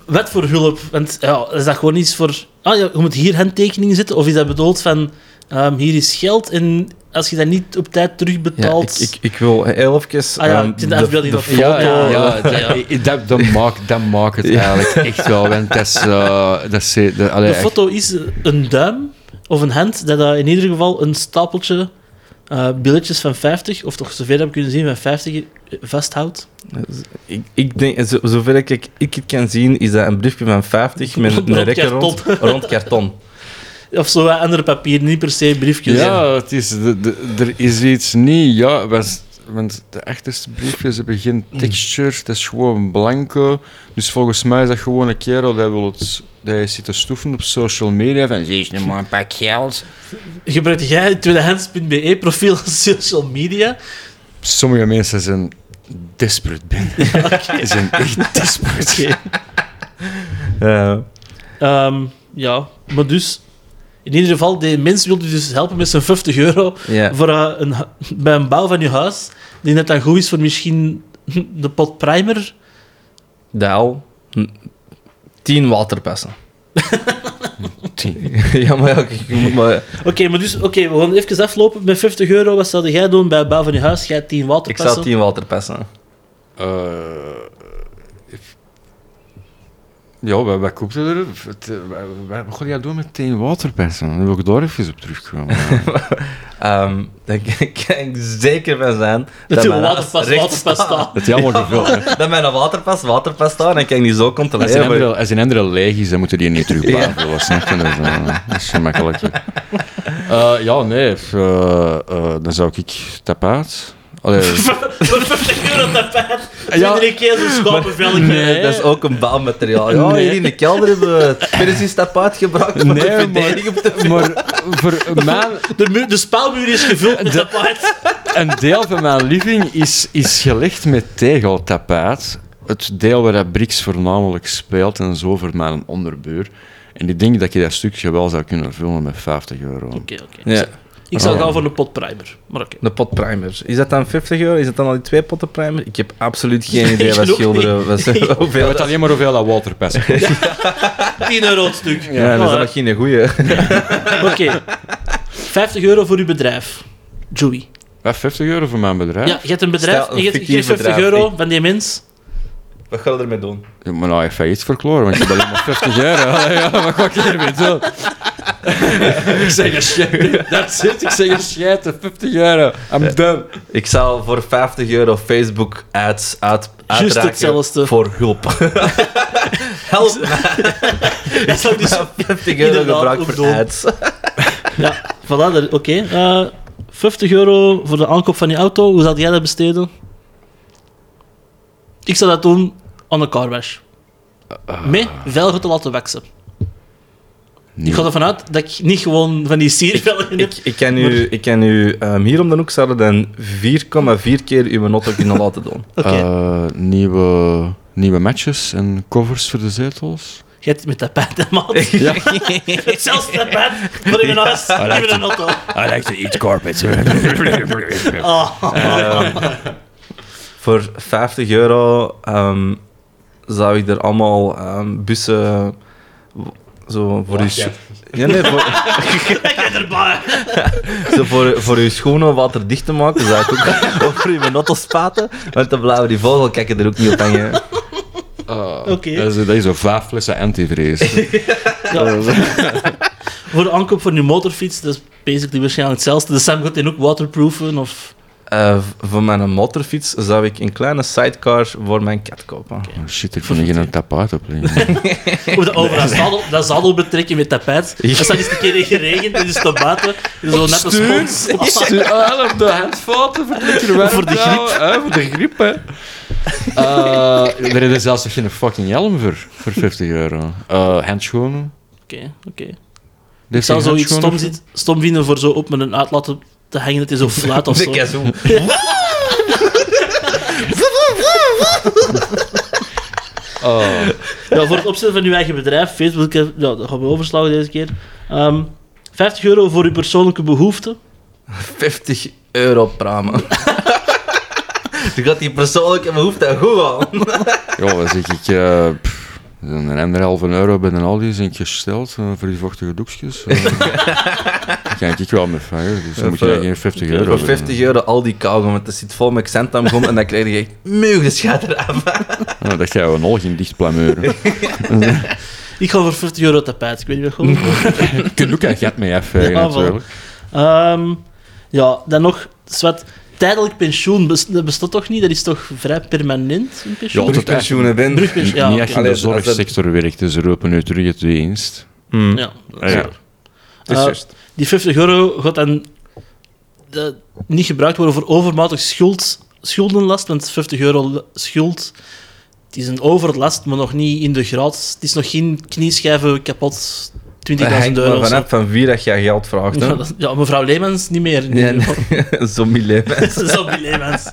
Wet voor hulp. Want ja, is dat gewoon iets voor... Ah, ja, je moet hier handtekeningen zetten. Of is dat bedoeld van... ehm, hier is geld en als je dat niet op tijd Ja, terugbetaalt... ik, ik, ik wil heel even... Ah ja, ehm, ik vind de foto- Ja, ja, ja, Ja. dat, dat, dat, maakt, dat maakt het eigenlijk echt wel. Want dat is... eh, dat is eh, de, allee, de echt- foto is een duim of een hand dat dat in ieder geval een stapeltje eh, billetjes van 50, of toch zover heb ik kunnen zien, van 50 vasthoudt. Ik, ik denk, zo, zover ik, ik het kan zien, is dat een briefje van 50 met Rond een rekker rond, karton. rond karton. Of zo andere papier, niet per se briefjes. Ja, het is, de, de- er is iets niet... Ja, was, want de achterste briefjes hebben geen texture, het is gewoon blanco. Dus volgens mij is dat gewoon een kerel die wil het... Die zit te stoeven op social media van... Zie je maar een pak geld? Gebruikte jij het tweedehands.be profiel op social media? Sommige mensen zijn desperate, Ben. Ze zijn echt desperate. Ja. Ehm, ja, maar dus... In ieder geval, die mens wilde dus helpen met zijn 50 euro voor eh, een, bij een bouw van je huis. Ik denk dat dat goed is voor misschien de pot primer. Daal. Hm. 10 waterpassen. ja, maar ja, je moet maar... Oké, maar dus, oké, we gaan even aflopen. Met 50 euro, wat zou jij doen bij het bouw van je huis? Jij 10 Ik waterpassen. zou 10 waterpassen. Eh, ja, wat, wat koopt je er? Het, eh, wat, wat ga jij doen met tien waterpersen? Dan wil ik daar even op terugkomen. Ehm daar kan ik zeker van zijn Dat je waterpas, waterpas staat. Dat is gevuld. hè. Dat mijn waterpas waterpas staat en kan ik die zo Als een controleren. andere, als een andere leeg is, dan moeten die niet terug blijven. Dat snap je? Dat is, eh, dat is gemakkelijk. Eh, ja, nee. eh, dan zou ik tapaat. Allee, Voor 50 euro tapijt. Ja. Iedere keer zo'n schapenvelgje. Nee, dat is ook een bouwmateriaal. Ja, Nee. hier in de kelder hebben we het persistapaat gebruikt om Nee, de maar- verdediging op te maar voor mij, De, mu- de spouwmuur is gevuld met De- tapijt. een deel van mijn living is, is gelegd met tegeltapaat. Het deel waar dat Brix voornamelijk speelt en zo voor mijn onderbuur. En ik denk dat je dat stukje wel zou kunnen vullen met 50 euro. Oké, oké. Ja. Ik zou Oh. gaan voor een pot primer. Maar oké. De pot primer. Is dat dan 50 euro? Is dat dan al die twee potten primer? Ik heb absoluut geen idee wat Ik schilderen. Wat, Je hoeveel weet dat alleen maar hoeveel dat Walter Pest kost. 10 euro het stuk. Ja, dat is nog geen goeie. Oké. 50 euro voor uw bedrijf. Joey. Ja, 50 euro voor mijn bedrijf? Ja, je hebt een bedrijf Stel, en je een hebt- je geeft fictief 50 bedrijf. euro van die mens. Wat ga je ermee doen? Ja, maar nou, je failliet verkloren, want je hebt alleen maar 50 euro. Allee, Ja, wat ga ik hiermee doen? ik zeg een shit. That's it. Ik zeg een shit. 50 euro. I'm done. Ik zal voor 50 euro Facebook ads uit, Juist uitraken hetzelfde. voor hulp. Help Dat zou ik dus... 50 euro ook voor doen. ads. Ja, voilà. Oké. Eh, 50 euro voor de aankoop van je auto. Hoe zou jij dat besteden? Ik zou dat doen aan een carwash. Mee velgen te laten weksen. Ik ga ervan uit dat ik niet gewoon van die siervelgen heb. Ik, ik kan u, ik kan u ehm, hier om de hoek zouden dan 4,4 keer uw notto kunnen laten doen. Eh, nieuwe, nieuwe matches en covers voor de zetels. Jij hebt het met tapijt en maat. Ja. Zelfs tapijt voor in mijn huis. in mijn auto. I like to eat carpets. Oh. Ehm, voor 50 euro ehm, zou ik er allemaal ehm, bussen zo voor uw scho- ja, nee, voor, zo voor, voor uw schoenen waterdicht te maken, zou ik ook over uw notto spaten, want dan blijven die vogelkakken er ook niet op hangen. Oké. Dat is, dat is zo vijf flessen antivrees. Ja. voor de aankoop van je motorfiets, dat is basically waarschijnlijk hetzelfde. De Sam gaat die ook waterproofen of... Eh, v- voor mijn motorfiets zou ik een kleine sidecar voor mijn kat kopen. Oh, shit, ik vind geen tapaat op liggen. Of dat over dat zadel, dat zadel betrekken met tapijt. Ja. Als dat eens een keer geregend en is het buiten, is zo net een spons. Stuur ah, op de handvaten voor de Voor de griep. Hè, voor de griep, hè. Eh, er is zelfs nog geen fucking helm voor, voor 50 euro. Eh handschoenen. Oké, oké. Ik Dit zou zoiets stom, stom vinden voor zo op met een uitlaten te hangen dat hij zo fluit of zo. Oh. Ja, voor het opzetten van uw eigen bedrijf, Facebook, ja, dat gaan we overslagen deze keer. Ehm 50 euro voor uw persoonlijke behoeften. 50 euro pramen. Je gaat die persoonlijke behoefte goed aan. Ja, dan zeg ik... eh een anderhalve euro bij een Aldi is gesteld eh, voor die vochtige doekjes. Eh, Daar kan ik wel mee vangen, dus dan moet je geen 50 euro Voor hebben. 50 euro al die kauwgom, want dat zit vol met gom en dan krijg je echt muggenschat eraf. Ja, dat ga je een al geen dicht plameuren. Ik ga voor 50 euro tapijt. Ik weet niet wat gewoon. Je kunt ook een gat mee afvegen, Ja, natuurlijk. Ehm ja, dan nog, Swat, tijdelijk pensioen, dat bestaat toch niet? Dat is toch vrij permanent, een pensioen? Ja, tot Terugpensioenen ben. Brugpensioen, ja, niet oké. als je in de zorgsector werkt, dus ze roepen nu terug het dienst. Hmm. Ja, dat Ah, is ja. Eh, juist. Die 50 euro gaat dan eh, niet gebruikt worden voor overmatig schuld, schuldenlast, want 50 euro schuld, het is een overlast, maar nog niet in de graad. Het is nog geen knieschijven kapot, 20.000 Dat hangt euro. maar vanaf van wie dat je geld vraagt. Ja, Hè? dat- ja, mevrouw Leemans niet meer. Nee, nee. Zombie leven. Zombie Leemans.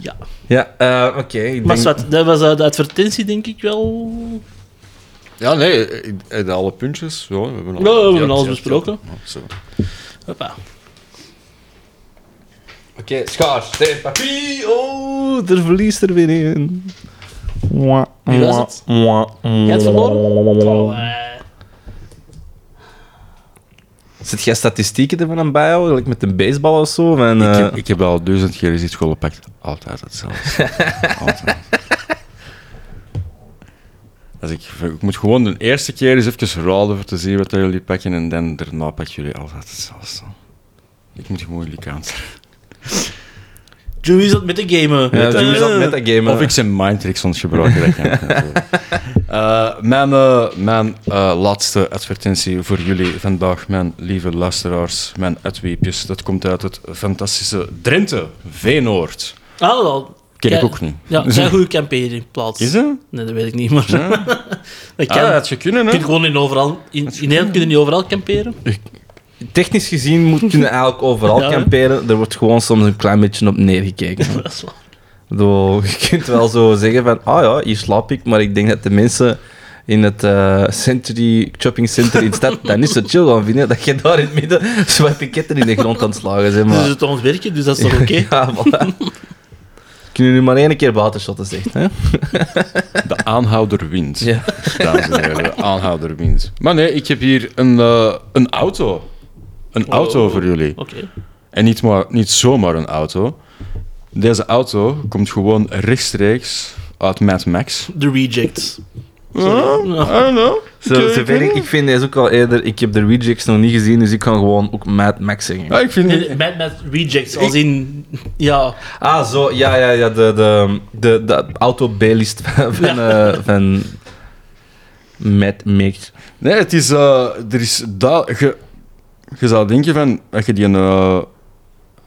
Ja. Ja, eh, oké. ik Maar denk- Swat, dat was eh, de advertentie, denk ik wel. Ja, nee, alle puntjes. Ja, we hebben, al- Ja, we hebben ja, alles ja, besproken. ja, zo. Hoppa. Oké, schaar, steen, papier. Oh, er verliest er weer in. Wie was het? Jij hebt verloren? Eh. Zit jij statistieken ervan aan bijhouden, like met een baseball of zo? Van, Ik, eh, heb, ik heb al duizend keer iets gepakt. Altijd hetzelfde. Altijd. Als ik, ik moet gewoon de eerste keer eens even raden voor te zien wat jullie pakken en dan daarna pakken jullie altijd hetzelfde. Ik moet gewoon jullie counter. Joey zat met de gamen. ja, Met, Joey zat met dat game. Of ik zijn mindtricks het gebruiken. dat kan. Eh, mijn eh, mijn eh, laatste advertentie voor jullie vandaag, mijn lieve luisteraars, mijn uitweepjes. Dat komt uit het fantastische Drenthe, Veenoord. Ah, wel. Ken ik ook niet. Ja, zijn goede kampeerplaats. Is dat? Nee, dat weet ik niet, maar... Ja? dat kan. Ah, dat had je kunnen, gewoon in overal... In, in Nederland kun je niet overal kamperen. Technisch gezien moet je eigenlijk overal Ja, kamperen. Er wordt gewoon soms een klein beetje op neergekeken. Dat is. Zo, je kunt wel zo zeggen van, ah ja, hier slaap ik, maar ik denk dat de mensen in het eh, Century Shopping Center in stad, dan is het chill gaan vinden dat je daar in het midden zo'n piketten in de grond aan het slagen bent. Dus Maar... het ontwerken, dus dat is toch oké? ja, voilà. Kunnen jullie maar één keer buitenshotten, zegt, hè? De aanhouder wint. Ja. Dames en heren, de aanhouder wint. Maar nee, ik heb hier een, eh, een auto. Een Oh. auto voor jullie. Oké. En niet, maar, niet zomaar een auto. Deze auto komt gewoon rechtstreeks uit Mad Max. De rejects. Ja, I don't know. Zo, zover ik, ik vind deze ook al eerder... Ik heb de rejects nog niet gezien, dus ik kan gewoon ook Mad Max zeggen. Ja, ik vind Nee, met, met rejects, als in... Ja, Ah, zo, ja, ja, ja, de, de, de, de auto-B-list van, van, eh, van Mad Max. Nee, het is... eh, er is da- je, je zou denken van... Als je die een, eh,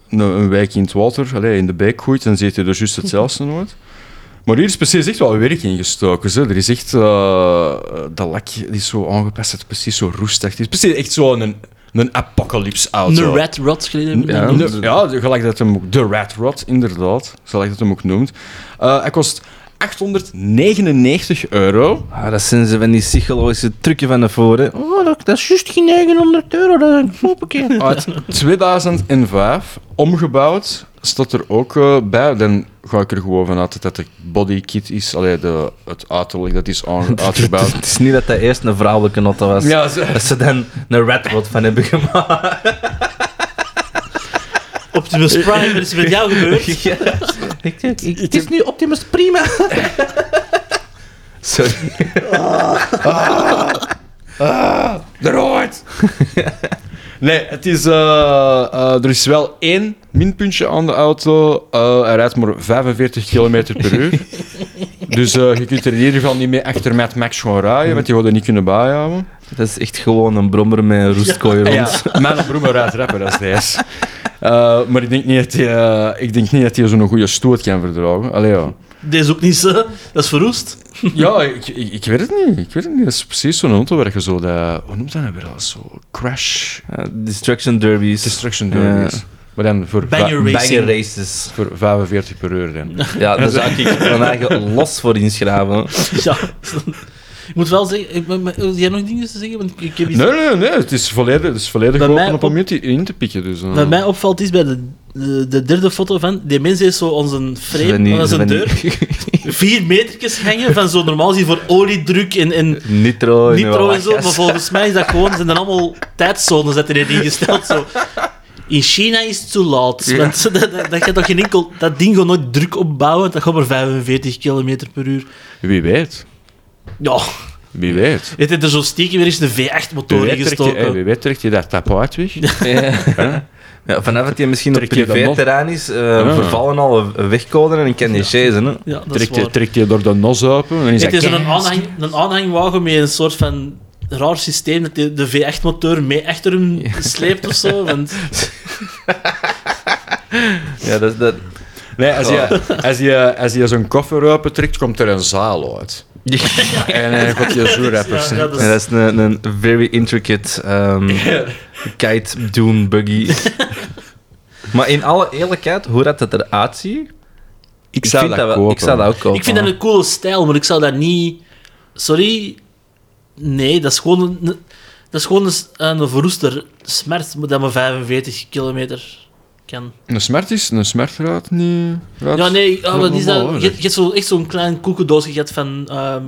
een, een wijk in het water, allee, in de beek gooit, dan zit je er juist hetzelfde nooit. Maar hier is precies echt wel werk in gestoken. Zo. Er is echt... eh dat lak die is zo aangepast, het is precies zo roestig. Het is precies echt zo een, een apocalypse auto. een rat rot geleden. Ja. Ja. Gelijk dat hem ook... De Rat Rod, inderdaad. Gelijk dat hem ook noemt. Eh, hij kost 899 euro. Ah, dat zijn ze van die psychologische trucken van de voren. Oh, dat, dat is juist geen 900 euro, dat is een. Uit 2005, omgebouwd, staat er ook eh, bij. Dan ga ik er gewoon vanuit dat het de bodykit is. Allee, de, het uiterlijk dat is uitgebouwd. Het is niet dat dat eerst een vrouwelijke notte was. ja, zo- Dat ze dan een rod van hebben gemaakt. Optimus Prime, wat is er met jou gebeurd? Ja. Ik, ik, ik- het is nu Optimus Prima. Sorry. eruit! Nee, het is, eh, eh, er is wel één minpuntje aan de auto. Eh, hij rijdt maar 45 km per uur. Dus eh, je kunt er in ieder geval niet mee achter Mad Max gaan rijden, want je gaat er niet kunnen bijhouden. Dat is echt gewoon een brommer met een roestkooi rond. Ja, mijn broer rijdt rapper, dat is deze. Eh, maar ik denk niet dat hij, eh, ik denk niet dat hij zo'n goede stoot kan verdragen. Allee, ja. Deze ook niet zo. Dat is verroest. Ja, ik, ik, ik weet het niet. Ik weet het niet. Dat is precies zo'n auto waar je zo dat... Hoe noemt dat nou weer al? Zo crash... Uh, destruction derbies. Destruction derbies. Maar dan voor, Banger va- racing. Banger races. voor 45 per uur dan. Ja, daar zou ik mijn eigen los voor inschrijven. Ja. Ik moet wel zeggen... Ik, maar- jij nog dingen te zeggen? Want ik heb iets... Nee, nee, nee. Het is volledig, het is volledig open mij op om je te- in te pikken. Dus, eh. Wat mij opvalt is bij de, de, de derde foto van... Die mensen is zo onze frame, is een deur, vier metertjes hangen van zo normaal zie je voor oliedruk en, en Nitro. en nitro en zo. Maar volgens mij is dat gewoon... Zijn er allemaal tijdzones dat erin ingesteld. Zo. In China is het te laat. Ja. Want dat, dat, dat gaat toch geen enkel... Dat ding gaat nooit druk opbouwen. Dat gaat maar 45 km per uur. Wie weet. Ja, Wie weet. het heeft er zo stiekem weer eens de Wie V8-motor weet, in trekt je, gestoken. hey, wie weet trekt je daar tap uit weg. Ja. Ja, vanaf dat hij misschien op je privé-terrein is, eh, Ah. vervallen alle wegcoden en ik kan die chasen. Hè. Ja, is Trekt je, trekt je door de nos open. En is Het dat is een, aanhang, een aanhangwagen met een soort van raar systeem dat de, de V8-motor mee achter hem sleept of zo. Want, Ja, dat, dat... Nee, als je, als je, als je zo'n koffer open trekt, komt er een zaal uit. En dan gaat je zo rappers. ja, dat is- dat is een, een very intricate um, kite dune buggy. maar in alle eerlijkheid, hoe dat het eruit ziet, ik zou vind dat wel- ik zou dat ook kopen. ik vind dat een coole stijl, maar ik zou dat niet... Sorry? Nee, dat is gewoon een, dat is gewoon een, een verroester smert dat maar 45 kilometer kan. Een smert is, een smert gaat niet... Ja, nee, ja, wat is normaal, dat? hoor. Je, je hebt zo, echt zo'n klein koekendoosje gehad van... ehm,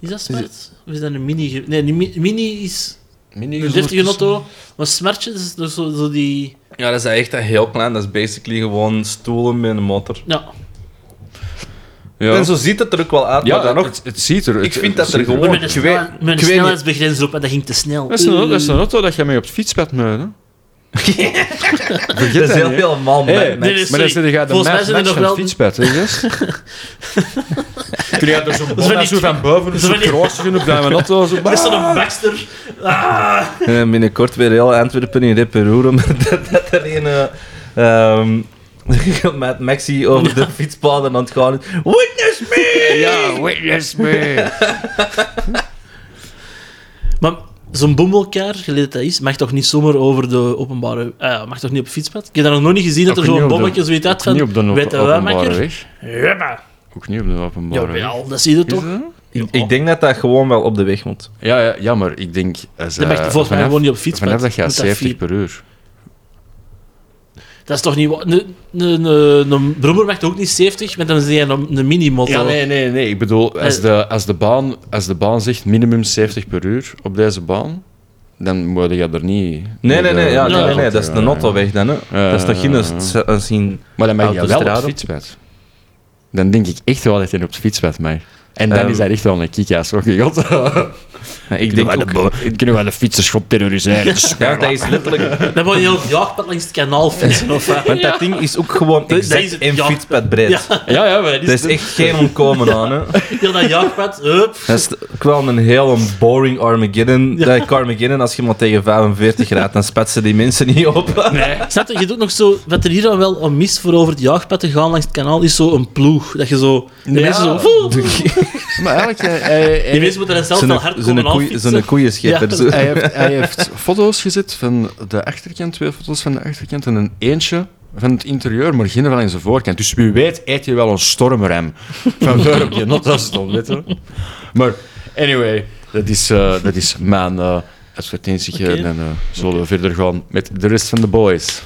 is dat smert? Of is dat een mini? Nee, die mi- mini is Mini een deftige auto. Maar smertje is dus zo, zo die... Ja, dat is echt heel klein. Dat is basically gewoon stoelen met een motor. Ja, Ja, En zo ziet het er ook wel uit, ja maar dan nog... het, het ziet er... Ik vind het dat er gewoon- met een, ik weet- snel- met een ik weet niet. snelheidsbegrens op en dat ging te snel. Dat is, een, dat is een auto dat je mee op het fietspad moet, hè? Vergeet Dat is heel hè. helemaal Hey, Maar dan zit je de match, er nog van het wel- fietspad, hè, yes? Kun je er zo'n die- zo van boven, zo zo van die- kroosigen op dat auto, zo... Dat is zo'n Baxter. Ah. En binnenkort weer heel Antwerpen in reperoer, omdat dat, dat er een... eh, ehm, met Maxi over de fietspaden aan het gaan is. Witness me! Ja, witness me. Maar zo'n boemelkaar, geleerd dat is, mag toch niet zomaar over de openbare... ah, mag toch niet op het fietspad? Ik heb dat nog nooit gezien, dat Ook er niet zo'n bommetje zoiets uit Ook niet op van... de Weet je op- wel, openbare makker? weg. Ja, maar... Ook niet op de openbare weg. Jawel, dat zie je toch? dat? Ik, ik denk dat dat gewoon wel op de weg moet. Ja, ja, ja, maar ik denk... Als, Dan mag je eh, volgens mij vanaf- gewoon niet op fiets. Vanaf maar dat gaat moet dat 70 vier- per uur. Dat is toch niet... Een, een, een, een brommer mag toch ook niet 70, met dan zie je een, een mini-motor. Ja, nee, nee, nee. Ik bedoel, als Eh. de, als de, baan, als de baan zegt minimum 70 per uur op deze baan, dan moet je er niet... Nee, nee, nee, ja, Ja, nee, nee, dat is de autoweg dan. Hè. dat is toch geen... s- zien. Maar dan mag je wel op het fietspad. Dan denk ik echt wel dat je op het fietspad mag. En dan Ehm. is dat echt wel een kick-ass, ook god. ik denk ook... Kunnen we de fietsers gewoon terroriseren? Ja, dat is letterlijk... Dan moet je heel het jaagpad langs het kanaal fietsen. Of? Want dat ding is ook gewoon dat exact één ja. fietspad breed. Ja, ja, ja, maar dat Dat is echt geen ontkomen aan, hè. heel dat jaagpad, hup. Dat is wel een heel boring Armageddon. Ja. Dat Armageddon, als je maar tegen 45 rijdt, dan spetsen die mensen niet op. Snap je, je doet nog zo... Wat er hier dan wel aan mist voor over het jaagpad te gaan langs het kanaal, is zo een ploeg. Dat je zo... De Ja. mensen zo... Maar eigenlijk, hij, hij, Die mensen moeten dan zelf wel hard komen Zo'n aanfietsen. koeienschipper. Ja. zo. hij, heeft, hij heeft foto's gezet van de achterkant, twee foto's van de achterkant en een eentje van het interieur, maar geen van aan zijn voorkant. Dus wie weet eet je wel een stormrem van waar op je nota stond, weet je. Maar anyway, dat is, eh, dat is mijn eh advertentietje. Oké. En dan eh, zullen we verder gaan met de rest van de boys.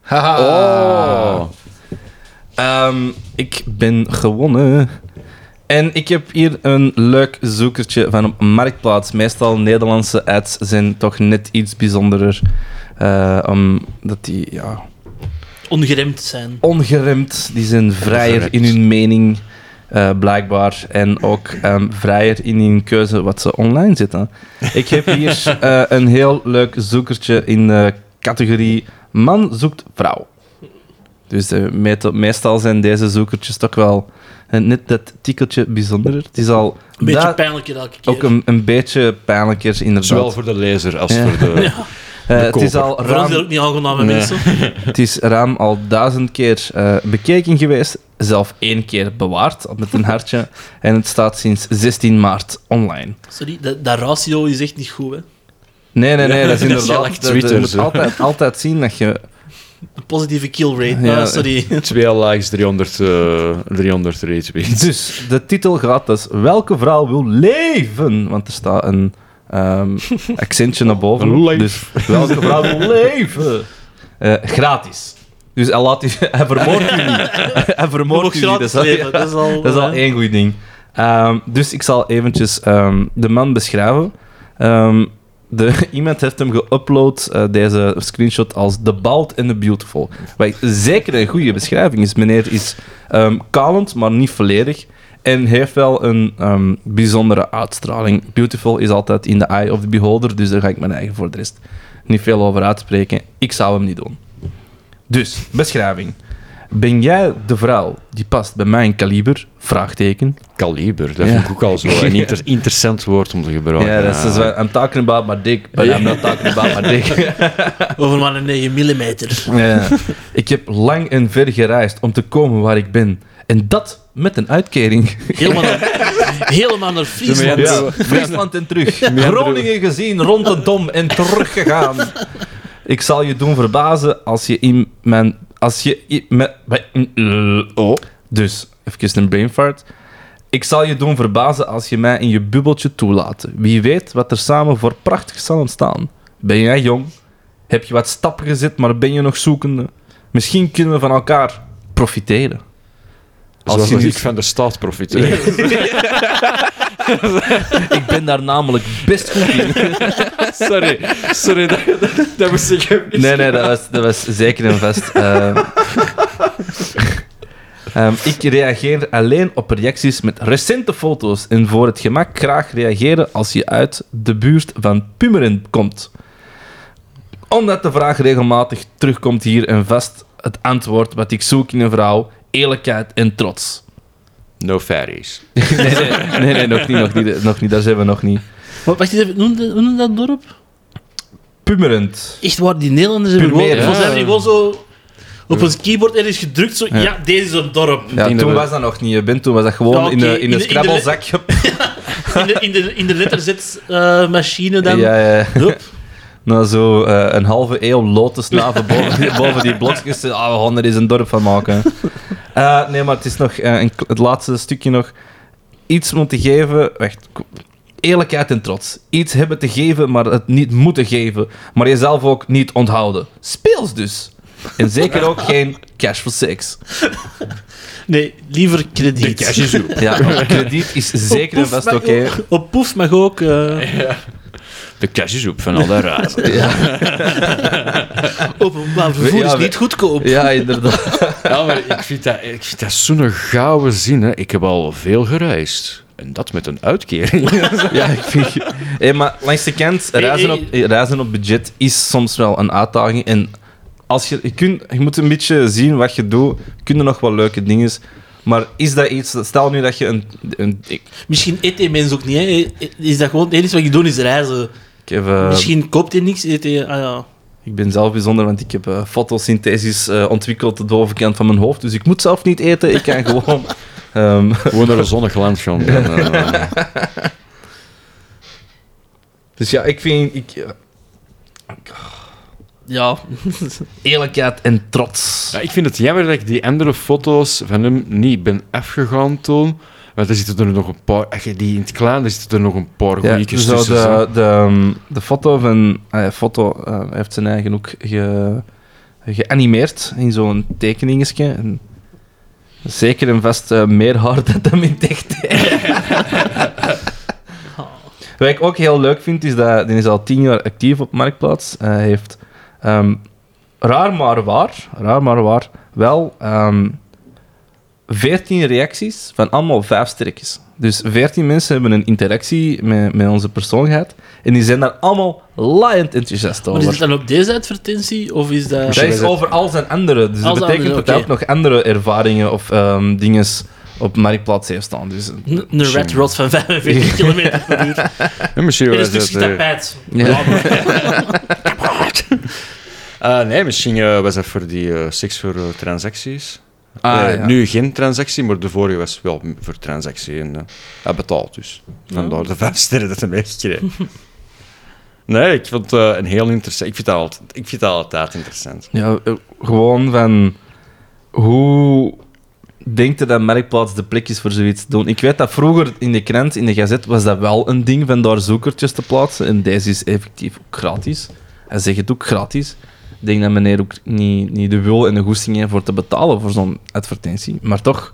Haha. Oh. Ehm, ik ben gewonnen. En ik heb hier een leuk zoekertje van op Marktplaats. Meestal Nederlandse ads zijn toch net iets bijzonderer. eh, omdat die ja, Ongeremd zijn. ongeremd, die zijn vrijer Ongeremd. in hun mening, eh, blijkbaar. En ook ehm, vrijer in hun keuze wat ze online zetten. Ik heb hier eh, een heel leuk zoekertje in de categorie man zoekt vrouw. Dus eh, meestal zijn deze zoekertjes toch wel eh, net dat tikkeltje bijzonderer. Het is al Een beetje daar pijnlijker elke keer. ook een, een beetje pijnlijker, inderdaad. Zowel voor de lezer als Ja. voor de... Ja. Eh, het, is al dat ook niet Nee. mensen. het is ruim al duizend keer eh, bekeken geweest. Zelf één keer bewaard met een hartje. En het staat sinds 16 maart online. Sorry, dat, dat ratio is echt niet goed, hè. Nee, nee, nee, dat is Dat is inderdaad... je moet zo. altijd, altijd zien dat je... Een positieve kill rate. Ja. Ah, sorry. Twee likes, 300, eh 300 retweets. Dus de titel gaat dus Welke vrouw wil leven? Want er staat een ehm, accentje naar boven. Leef. Dus welke vrouw wil leven? Eh, gratis. Dus hij, laat u, hij vermoordt u niet. Hij Je vermoordt u niet. Dat gratis is al, leven. Dat is al... dat is al één goed ding. Ehm, dus ik zal eventjes ehm, de man beschrijven. Ehm, de, iemand heeft hem geüpload, eh, deze screenshot, als The Bald and the Beautiful. Wat zeker een goede beschrijving is. Meneer is ehm kalend, maar niet volledig. En heeft wel een ehm, bijzondere uitstraling. Beautiful is altijd in the eye of the beholder, dus daar ga ik mijn eigen voor de rest niet veel over uitspreken. Ik zou hem niet doen. Dus, beschrijving. Ben jij de vrouw die past bij mijn kaliber? Vraagteken. Kaliber, dat Ja. vind ik ook al zo een inter- interessant woord om te gebruiken. Ja, dat is I'm talking about my dick, but I'm not talking about my dick. Over maar een 9 mm. Ja. Ik heb lang en ver gereisd om te komen waar ik ben. En dat met een uitkering. Helemaal naar, helemaal naar Friesland. Ja, Friesland en terug. Groningen gezien, rond de dom en teruggegaan. Ik zal je doen verbazen als je in mijn... Als je eh, Oh, Dus, even een brain fart. Ik zal je doen verbazen als je mij in je bubbeltje toelaat. Wie weet wat er samen voor prachtig zal ontstaan. Ben jij jong? Heb je wat stappen gezet, maar ben je nog zoekende? Misschien kunnen we van elkaar profiteren. Als zoals je ik van de staat profiteer. Ik ben daar namelijk best goed in. sorry, sorry, dat, dat, dat moest ik even... Nee, nee, dat was, dat was zeker en vast. eh. Ehm, ik reageer alleen op reacties met recente foto's en voor het gemak graag reageren als je uit de buurt van Pumeren komt. Omdat de vraag regelmatig terugkomt hier en vast het antwoord wat ik zoek in een vrouw, eerlijkheid en trots. No fatties. nee, nee, nee, nee, nog niet, nog niet, nog niet, daar zijn we nog niet. Wat, wacht even, hoe noemde dat dorp? Pumerend. Echt waar, die Nederlanders hebben gewoon... Volgens mij hebben die gewoon zo... Op een keyboard ergens gedrukt, zo... Ja, deze is een dorp. Ja, toen was dat nog niet, Ben. Toen was dat gewoon Ja, in, een, in in de- in de-. In de, in de, in de letterzetmachine dan. Ja, ja. Hup. Na zo eh, een halve eeuw lotusnaven boven, die- boven die blokjes. Ah, we gaan er eens een dorp van maken. Eh, nee, maar het is nog eh, een, het laatste stukje nog. iets moeten geven. Wacht, k- eerlijkheid en trots. Iets hebben te geven, maar het niet moeten geven. Maar jezelf ook niet onthouden. Speels dus. En zeker ook geen cash for seks. Nee, liever krediet. De cash is op. Ja, krediet is zeker en poef oké. Op poef mag ook... eh, De cash is op van al dat razen. Ja, openbaar vervoer Ja, is niet goedkoop. ja, inderdaad. Ja, maar ik vind dat, ik vind dat zo'n gouden zin. Hè. Ik heb al veel gereisd. En dat met een uitkering. Ja, ik vind... Hey, maar langs de kant, reizen op, reizen op budget is soms wel een uitdaging. En als je, je, kunt, je moet een beetje zien wat je doet. Kunnen nog wel leuke dingen. Maar is dat iets... Stel nu dat je een... een ik, Misschien eet hij mensen ook niet. Hè. Is dat gewoon het enige wat je doet is reizen? Ik, heb, eh, Misschien koopt hij niks, eet hij... Ah ja. ik ben zelf bijzonder, want ik heb eh, fotosynthesis eh, ontwikkeld op de bovenkant van mijn hoofd. Dus ik moet zelf niet eten. Ik kan gewoon... ehm, Gewoon naar een zonnig land gaan. Dus ja, ik vind... Ik, Ja. eerlijkheid en trots. ja, ik vind het jammer dat ik die andere foto's van hem niet ben afgegaan toen. Want er zitten er nog een paar... Als je die in het klein, er zitten er nog een paar Ja, goeietjes zo tussen. de, de, ehm, de foto van... eh, foto eh, hij heeft zijn eigen ook ge, geanimeerd in zo'n tekeningetje. En zeker en vast eh, meer haar dan hem in het echt Wat ik ook heel leuk vind, is dat die is al tien jaar actief op Marktplaats. Eh, Hij heeft ehm, raar maar waar, raar maar waar, wel ehm 14 reacties van allemaal vijf sterretjes. Dus 14 mensen hebben een interactie met, met onze persoon gehad. En die zijn daar allemaal laaiend enthousiast Maar is het over. dan op deze advertentie? Of is dat... Dat is over al zijn andere. Dus dat betekent andere, dat hij ook nog andere ervaringen of ehm dingen op Marktplaats heeft staan. Dus, Een red rod van 45 km per uur. Ja, misschien En een was stukje het, eh, tapijt. Ja. Ah, nee, misschien eh, was dat voor die seks voor transacties. Ah, Eh, ja. Nu geen transactie, maar de vorige was wel voor transactie. En, eh, hij betaalt dus. Vandaar de vijf sterren dat hij meegekregen. Nee, ik vond het eh, een heel interessant. Ik vind dat altijd, ik vind dat altijd interessant. Ja, gewoon van hoe denkt je dat Marktplaats de plek is voor zoiets te doen? Ik weet dat vroeger in de krant, in de gazet, was dat wel een ding van daar zoekertjes te plaatsen. En deze is effectief ook gratis. Hij zegt het ook gratis. Ik denk dat meneer ook niet, niet de wil en de goesting heeft voor te betalen voor zo'n advertentie. Maar toch,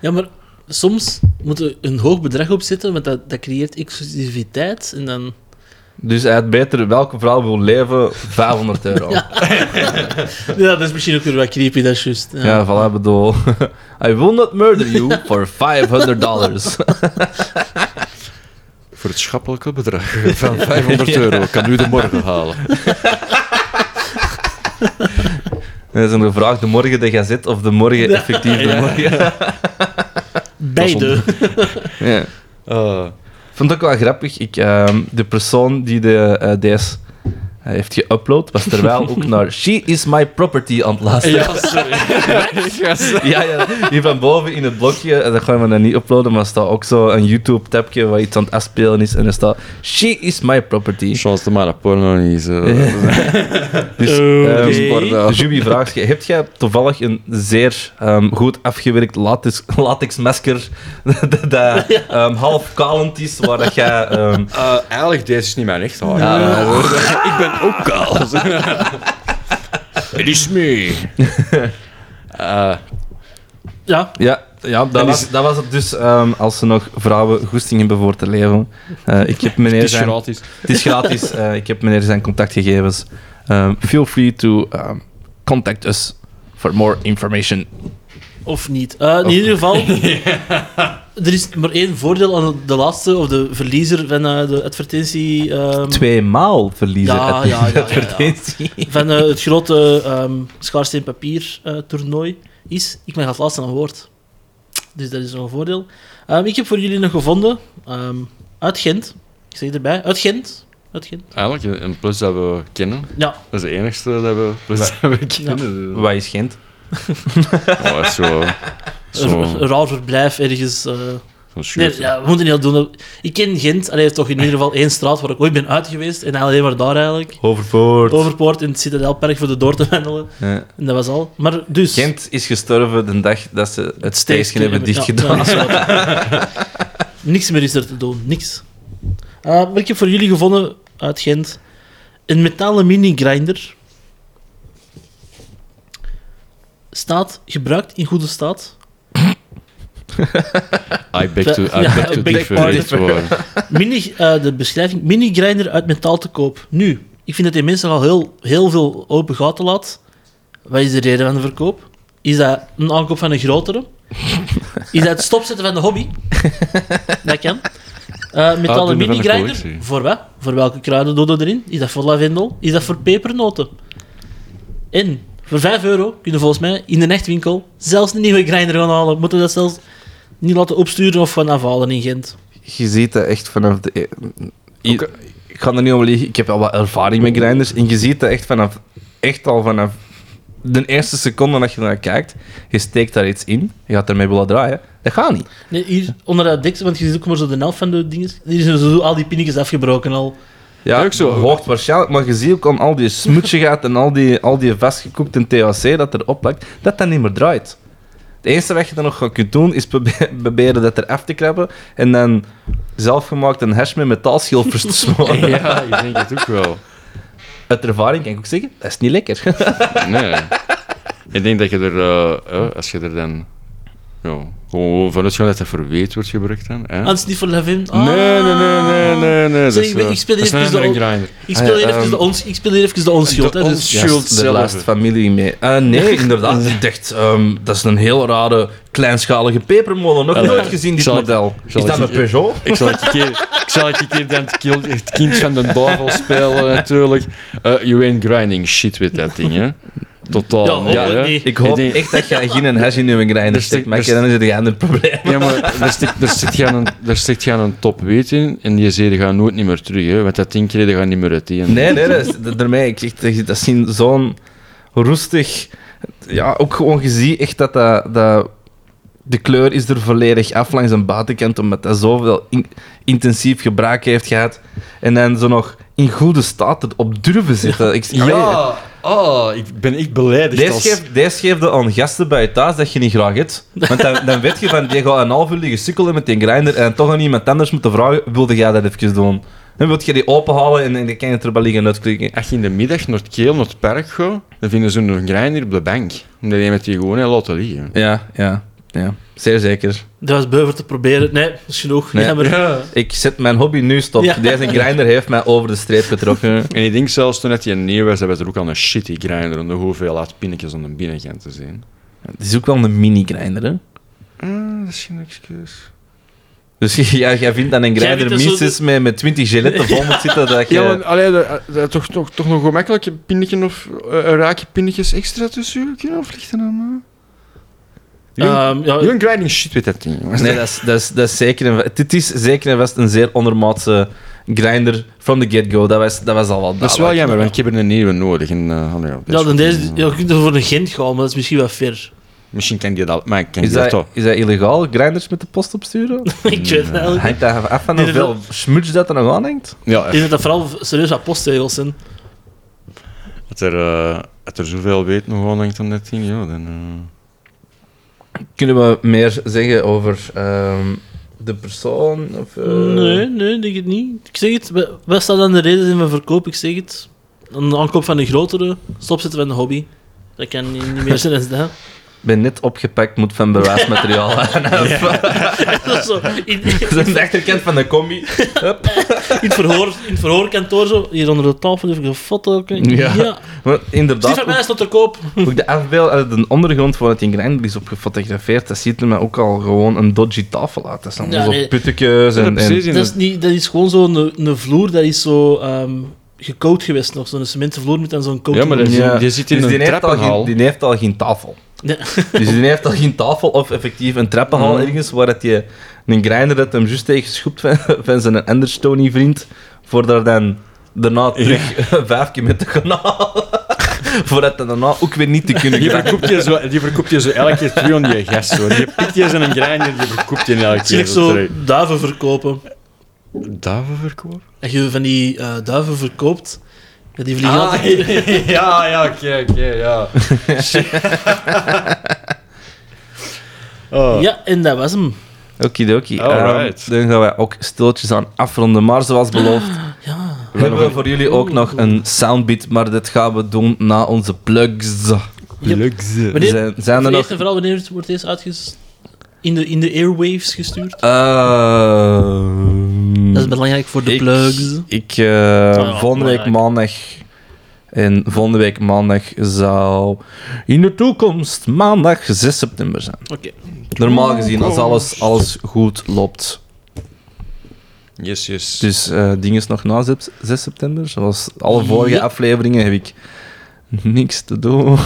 Ja, maar soms moet er een hoog bedrag opzetten, want dat, dat creëert exclusiviteit. En dan... dus hij had beter welke vrouw wil leven, 500 euro. ja. Ja, dat is misschien ook weer wat creepy, dat is juist. Ja. Ja, voilà, bedoel. I will not murder you for 500 dollars. Voor het schappelijke bedrag van 500 euro kan u de morgen halen. Dat is een gevraagd de morgen de gazet of de morgen effectief de morgen. Beide. Ja. Ik vond het ook wel grappig. Ik, ehm, de persoon die de, eh, deze eh, heeft geüpload, was terwijl ook naar She is my property aan het luisteren. ja, sorry. Ja, ja, hier van boven in het blokje, en dat gaan we dan niet uploaden, maar er staat ook zo een YouTube-tabje waar iets aan het afspelen is en er staat She is my property. Chance dat maar porno niet zo. Dus, Oké. ehm, Porno. Juby vraagt je, heb jij toevallig een zeer ehm, goed afgewerkt latex, latexmasker dat ehm, half kalend is, waar dat jij... ehm, Eh, eigenlijk, deze is niet mijn echt haar. Ja. Eh, ik ben ook kaal. Het is me. Eh, Ja, Ja, ja dat, was, is- dat was het dus ehm, als ze nog vrouwen goesting hebben voor te leven. Eh, ik heb meneer het is zijn, gratis. het is gratis. eh, ik heb meneer zijn contactgegevens. Ehm, feel free to ehm, contact us for more information. of niet. Eh, in ieder geval, er is maar één voordeel aan de laatste, of de verliezer van eh, de advertentie. ehm, Tweemaal verliezen Ja, ja, ja, ja, ja. advertentie. van eh, het grote ehm schaarsteen papier eh, toernooi is, ik mag als laatste aan woord. Dus dat is nog een voordeel. Ehm, ik heb voor jullie nog gevonden, ehm, uit Gent. Ik zeg erbij, uit Gent. Uit Gent. Eigenlijk een plus dat we kennen. Ja, Dat is de enigste dat we, plus dat we kennen. Wat is Gent? Oh, dat is zo... Zo, verblijf ergens. zo'n Nee, ja, we moeten niet al doen. Ik ken Gent, alleen toch in ieder geval één straat waar ik ooit ben uit geweest. En alleen maar daar eigenlijk. Overvoort. Overpoort in het Citadelpark voor de door te wandelen. Ja. En dat was al. Maar dus... Gent is gestorven de dag dat ze het station hebben dichtgedaan. Ja, ja, Niks meer is er te doen, niks. Eh, maar ik heb voor jullie gevonden uit Gent een metalen mini-grinder. Staat gebruikt in goede staat. I beg to, I Ja, beg to differ. waar. Mini, eh, de beschrijving: mini-grinder uit metaal te koop. Nu, ik vind dat die mensen al heel, heel veel open gaten laat. Wat is de reden van de verkoop? Is dat een aankoop van een grotere? Is dat het stopzetten van de hobby? Dat kan. Eh metalen de mini-grinder. Voor wat? Voor welke kruiden doe je erin? Is dat voor lavendel? Is dat voor pepernoten? En voor 5 euro kun je volgens mij in de echtwinkel zelfs een nieuwe grinder gaan halen. Moeten we dat zelfs niet laten opsturen of gaan afhalen in Gent? Je ziet dat echt vanaf de... I-. Ik ga er niet om liegen, ik heb al wat ervaring met grinders. En je ziet dat echt, vanaf, echt al vanaf de eerste seconde dat je naar kijkt. Je steekt daar iets in, je gaat ermee willen draaien. Dat gaat niet. Nee, hier onder dat dek, want je ziet ook maar zo de helft van de dingen. Hier zijn zo al die pinnetjes afgebroken al. Ja, Ook zo. hoogstwaarschijnlijk. Maar je ziet ook aan al die smoetsigheid en al die, al die vastgekoekte THC dat erop plakt, dat dat niet meer draait. Het enige wat je dan nog kunnen doen, is probe- proberen dat er af te krabben en dan zelfgemaakt een hash met metaalschilfers te smoren. Ja, ik denk het ook wel. Uit ervaring kan ik ook zeggen, dat is niet lekker. Nee. Ik denk dat je er, eh, eh, als je er dan ja, gewoon vanuit gaat dat dat voor weet wordt gebruikt dan. Hè? Anders niet voor Levin. Nee, nee, nee, nee, nee, nee. Dat ik ben- eh, ik speel dat is even een de grinder. Ik speel hier Ah, even de ehm, ons, ik speel hier even de onschuld. dus- ons- Ja, Schuld de laatste familie mee. Eh, nee, inderdaad. Ik dacht, ehm, dat is een heel rare, kleinschalige pepermolen. Nog nooit gezien, dit model. zal Is dat een Peugeot? Ik zal het een keer, ik zal het een keer dan het, kind van de duivel spelen, natuurlijk. Eh you ain't grinding shit with that ding, hè. Totaal Ja. Ik hoop denk- echt dat je geen hash in je grinder Dus steekt, de- maar dan is het een ander probleem. Ja, maar daar zit, daar zit gaan een, daar zit gaan een top weet in en die zeden gaan nooit niet meer terug, hè. Want dat ding kreeg gaat niet meer uiteen. Nee, nee, dat is, dat- daarmee, ik zeg, dat, is zo'n roestig... Ja, ook gewoon, je ziet echt dat, dat, dat de kleur is er volledig af langs een buitenkant, omdat dat zoveel in- intensief gebruik heeft gehad. En dan zo nog in goede staat het op durven zitten. Ik, allee, Ja, oh, ik ben echt beledigd Deze als... geeft, deze geeft je aan gasten bij je thuis dat je niet graag hebt. Want dan, dan weet je van, die gaat een half uur liggen sukkelen met die grinder en toch aan iemand anders moeten vragen, wilde jij dat even doen? Dan wil je die openhalen en, en dan kan je het er wel liggen uitklikken. Als je in de middag naar het keel, naar het park gaat, dan vinden ze een grinder op de bank. Omdat je met die gewoon heel laten liggen. Ja, ja, ja. Zeer zeker. Dat was beuver te proberen. Nee, dat is genoeg. Nee. Ja, maar- Ik zet mijn hobby nu stop. Ja. Deze grinder heeft mij over de streep getrokken. En ik denk zelfs toen dat hij nieuw was, dat was er ook al een shitty grinder om de hoeveelheid pinnetjes aan de binnenkant te zien. Het is ook wel een mini-grinder, hè? Ah, dat is geen excuus. Dus ja, jij vindt dat een grinder minstens met, met 20 geletten vol moet zitten, dat je... Ja, maar allee, dat- dat- toch, toch, toch nog gemakkelijk een pinnetje of eh, een raakje pinnetjes extra tussen je kunnen aflichten dan? Uh. Ehm, ja, shit met dat jongens. Nee, dat is, dat is, dat is zeker een, dit is zeker en vast een zeer ondermaatse grinder from the get-go. Dat was, dat was al wel Dat is wel jammer, want ik heb er een nieuwe nodig. En, uh, ja, dat ja, dan deze, ja, je kunt er voor een Gent gaan, maar dat is misschien wat ver. Misschien kan die dat, maar kan Is die dat dat, toch? is dat illegaal, grinders met de post opsturen? ik weet het eigenlijk niet. Hangt dat af van hoeveel dat- smuts dat er nog aan hangt? Ja, Ik denk dat dat vooral serieus wat posttegels zijn. als er, eh, als er zoveel weet nog aan hangt aan dat ding, ja, dan... eh, Kunnen we meer zeggen over ehm, de persoon? Of, eh, Nee, nee, denk het niet. Ik zeg het, wa- wat staat dan de reden mijn verkoop? Ik zeg het. Een aankoop van een grotere, stopzetten van de hobby. Dat kan niet meer zijn dat. Ik ben net opgepakt, moet van bewijsmateriaal aan. Dat is zo, in, Dat de achterkant van de combi. Hup. in, het verhoor, in het verhoorkantoor, zo, hier onder de tafel, even een foto. Ja. ja. Maar Zie inderdaad, van mij is tot te koop. ook, de afbeeld uit de ondergrond voor het in grinder is opgefotografeerd, dat ziet er me ook al gewoon een dodgy tafel uit. Dat zijn Ja, allemaal nee. puttekjes en... en Dat is, niet, dat is gewoon zo'n een, een vloer, dat is zo ehm gecoat geweest nog. Zo'n cementen vloer met dan zo'n coating. Ja, maar Ja. die zit in dus een die heeft, al trappenhal. geen, die heeft al geen tafel. Dus die heeft al geen tafel of effectief een trappenhal Mhm. ergens waar dat je een grinder dat hem juist tegen geschopt van, van zijn Anderstony vriend, voor daar dan daarna terug vijf keer met te gaan halen. voor dat dan daarna ook weer niet te kunnen Die verkoopt je zo, die verkoopt je zo elke keer twee aan die gast. Zo. Die pikt je zijn grinder, die verkoopt je elke keer. ik zo terug. duiven verkopen. Duiven verkopen? Als je van die eh, duiven verkoopt, ja, die vliegen Ah, altijd... ja, ja, oké, oké, ja. oh. Ja, en dat was hem. Okidoki. Alright. Ehm, dan gaan wij ook stiltjes aan afronden. Maar zoals beloofd, Ja. hebben we voor jullie ook nog een soundbeat. Maar dit gaan we doen na onze plugs. Wanneer, Zijn, zijn er nog... vooral, wanneer wordt deze uitges... In de, in de airwaves gestuurd? Ehm, Dat is belangrijk voor de ik- plugs. Ik, ja, volgende week maandag. En volgende week maandag zou in de toekomst maandag 6 september zijn. Oké. Normaal gezien, als alles, alles goed loopt. Yes, yes. Dus eh ding is nog na zep- 6 september. Zoals alle vorige Ja. afleveringen heb ik niks te doen.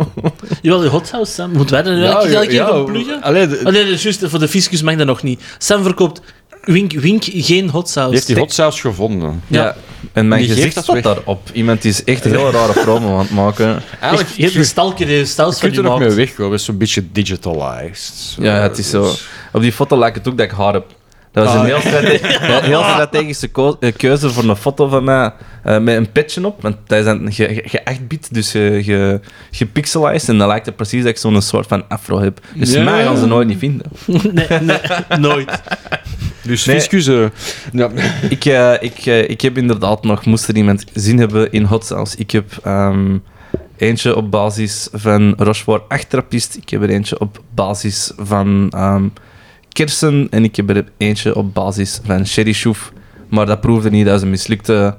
Jawel, de Hot House, Sam. Moeten wij daar nu elke elke keer van pluggen? Allee, de- juist, voor de fiscus mag dat nog niet. Sam verkoopt wink, wink geen hot die sauce. heeft die hot sauce gevonden. ja. En mijn Die gezicht dat staat daarop. Iemand is echt een hele rare promo aan het maken. Eigenlijk, je hebt een stalker die saus je van kunt die er nog mee wegkomen. Het is zo'n beetje digitalized. Ja, het is zo. Dus- Op die foto lijkt het ook dat ik haar heb. Dat was Ah, een heel, strate- een heel strategische eh, keuze voor een foto van mij eh, met een petje op. Want dat is dan ge- ge- ge-8-bit, dus ge- ge- gepixelized. En dan lijkt het precies dat ik zo'n soort van afro heb. Dus Ja. mij gaan ze nooit niet vinden. nee, nee, nooit. Dus Nee. eh, ja. Ik, ik, ik heb inderdaad nog, moest er iemand zin hebben in Hot Sauce. Ik heb ehm, eentje op basis van Rochefort achterapist. Ik heb er eentje op basis van ehm, kersen. En ik heb er eentje op basis van sherry chouf. Maar dat proefde niet, dat is een mislukte...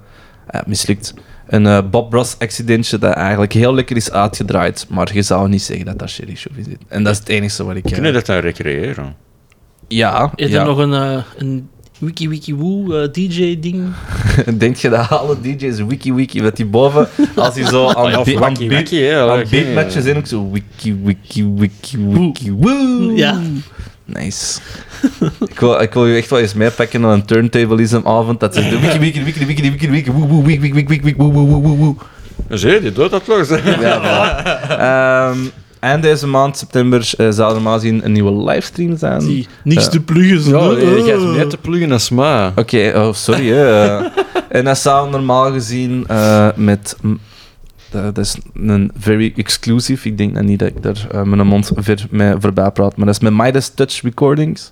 eh, mislukt. Een eh, Bob Ross accidentje dat eigenlijk heel lekker is uitgedraaid. Maar je zou niet zeggen dat daar sherry chouf in zit. En dat is het enige wat ik... eh, Kunnen dat dan recreëren? Ja, Is ja. er nog een, een wiki wiki woo DJ ding? Denk je dat alle DJ's wiki wiki met die boven, als die zo aan, Ja, of be- aan, beatmatches zijn ook zo wiki wiki wiki wiki woo. Ja. Nice. ik, wil, ik wil je echt wel eens meepakken naar een turntablism avond. Dat is de wiki wiki wiki wiki wiki wiki woe woe wiki wiki wiki wiki woe woe woe woe woe. Zie je, die doet dat los. Ja. Ehm, en deze maand, september, eh, zou er normaal gezien een nieuwe livestream zijn. Die, niks Ja. te pluggen. Ja, je gaat meer te pluggen als mij. Oké, oh, sorry. Eh, en dat zou normaal gezien eh, met... m- dat is een very exclusive. Ik denk dat niet dat ik daar eh, mijn mond ver mee voorbij praat. Maar dat is met Midas Touch Recordings.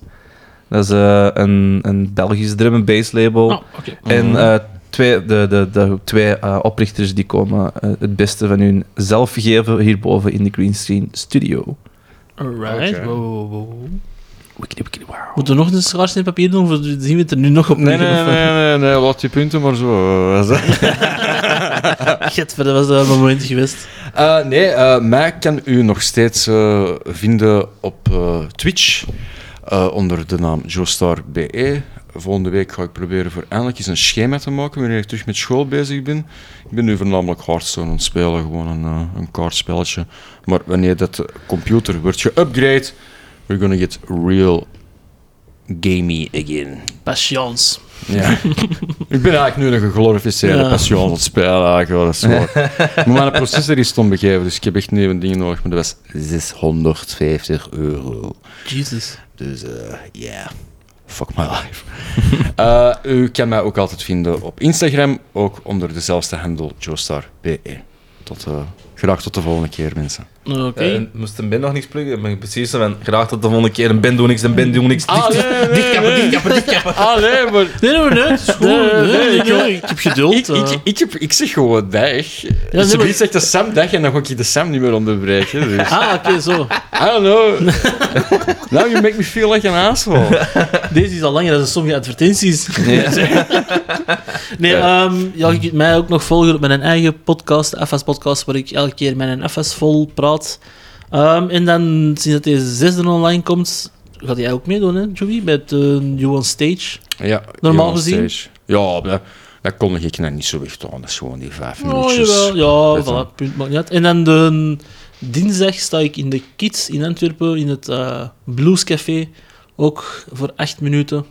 Dat is eh, een, een Belgisch drum and bass label. Oh. En eh, twee, de, de, de twee eh, oprichters die komen eh, het beste van hun zelf geven hierboven in de Green Screen Studio. Alright. Oké. Wow, wow, wow. Wauw. Moeten we nog een schaarsteen papier doen? Of zien we het er nu nog op? Nee, nee, nee, nee, nee, laat die punten maar zo. Get, dat was dat moment geweest. Eh, nee, eh, mij kan u nog steeds eh, vinden op eh, Twitch eh, onder de naam JoestarBE. Volgende week ga ik proberen voor eindelijk eens een schema te maken wanneer ik terug met school bezig ben. Ik ben nu voornamelijk Hearthstone aan het spelen, gewoon een, een kaartspelletje. Maar wanneer dat computer wordt geupgrade, we're gonna get real gamey again. Patience. Ja. ik ben eigenlijk nu een geglorificeerde Ja. passion aan het spelen. Eigenlijk, wel, dat is waar. maar mijn processor is stom begeven, dus ik heb echt nieuwe dingen nodig. Maar dat was 650 euro. Jesus. Dus eh, ja, fuck my life. Eh, u kan mij ook altijd vinden op Instagram, ook onder dezelfde handle joestar.be. Tot, eh, graag tot de volgende keer, mensen. Oké. Eh, moest een Ben nog niks pluggen? Ben ik precies zo van, graag tot de volgende keer. Een Ben doe niks, een Ben doe niks. Ah, Dicht- nee, nee, dichtkappen, nee. dichtkappen, dichtkappen. Ah, nee, maar... Nee, nee, nee, het is goed. Nee, Nee, nee, nee, ik- nee, ik heb geduld. Ik, ik, eh. ik, heb, ik zeg gewoon dag. nee, Ja, maar- zegt de Sam dag en dan ga ik de Sam niet meer onderbreken. Dus. Ah, oké, zo. I don't know. Now you make me feel like an asshole. Deze is al langer dan sommige advertenties. Nee, Ja. ehm, ja, je kunt mij ook nog volgen op mijn eigen podcast, de FS-podcast, waar ik elke keer met een FS vol praat. Ehm, en dan, sinds dat deze zesde online komt, gaat jij ook meedoen, hè, Joey? Met uh, You on Stage. Ja, Normaal gezien? Stage. Ja, dat, dat kon ik nou niet zo weg doen. Dat is gewoon die vijf Oh, minuutjes. jawel. Ja, voilà, punt, maakt niet uit. En dan de dinsdag sta ik in de Kids in Antwerpen, in het eh Blues Café. Ook voor acht minuten.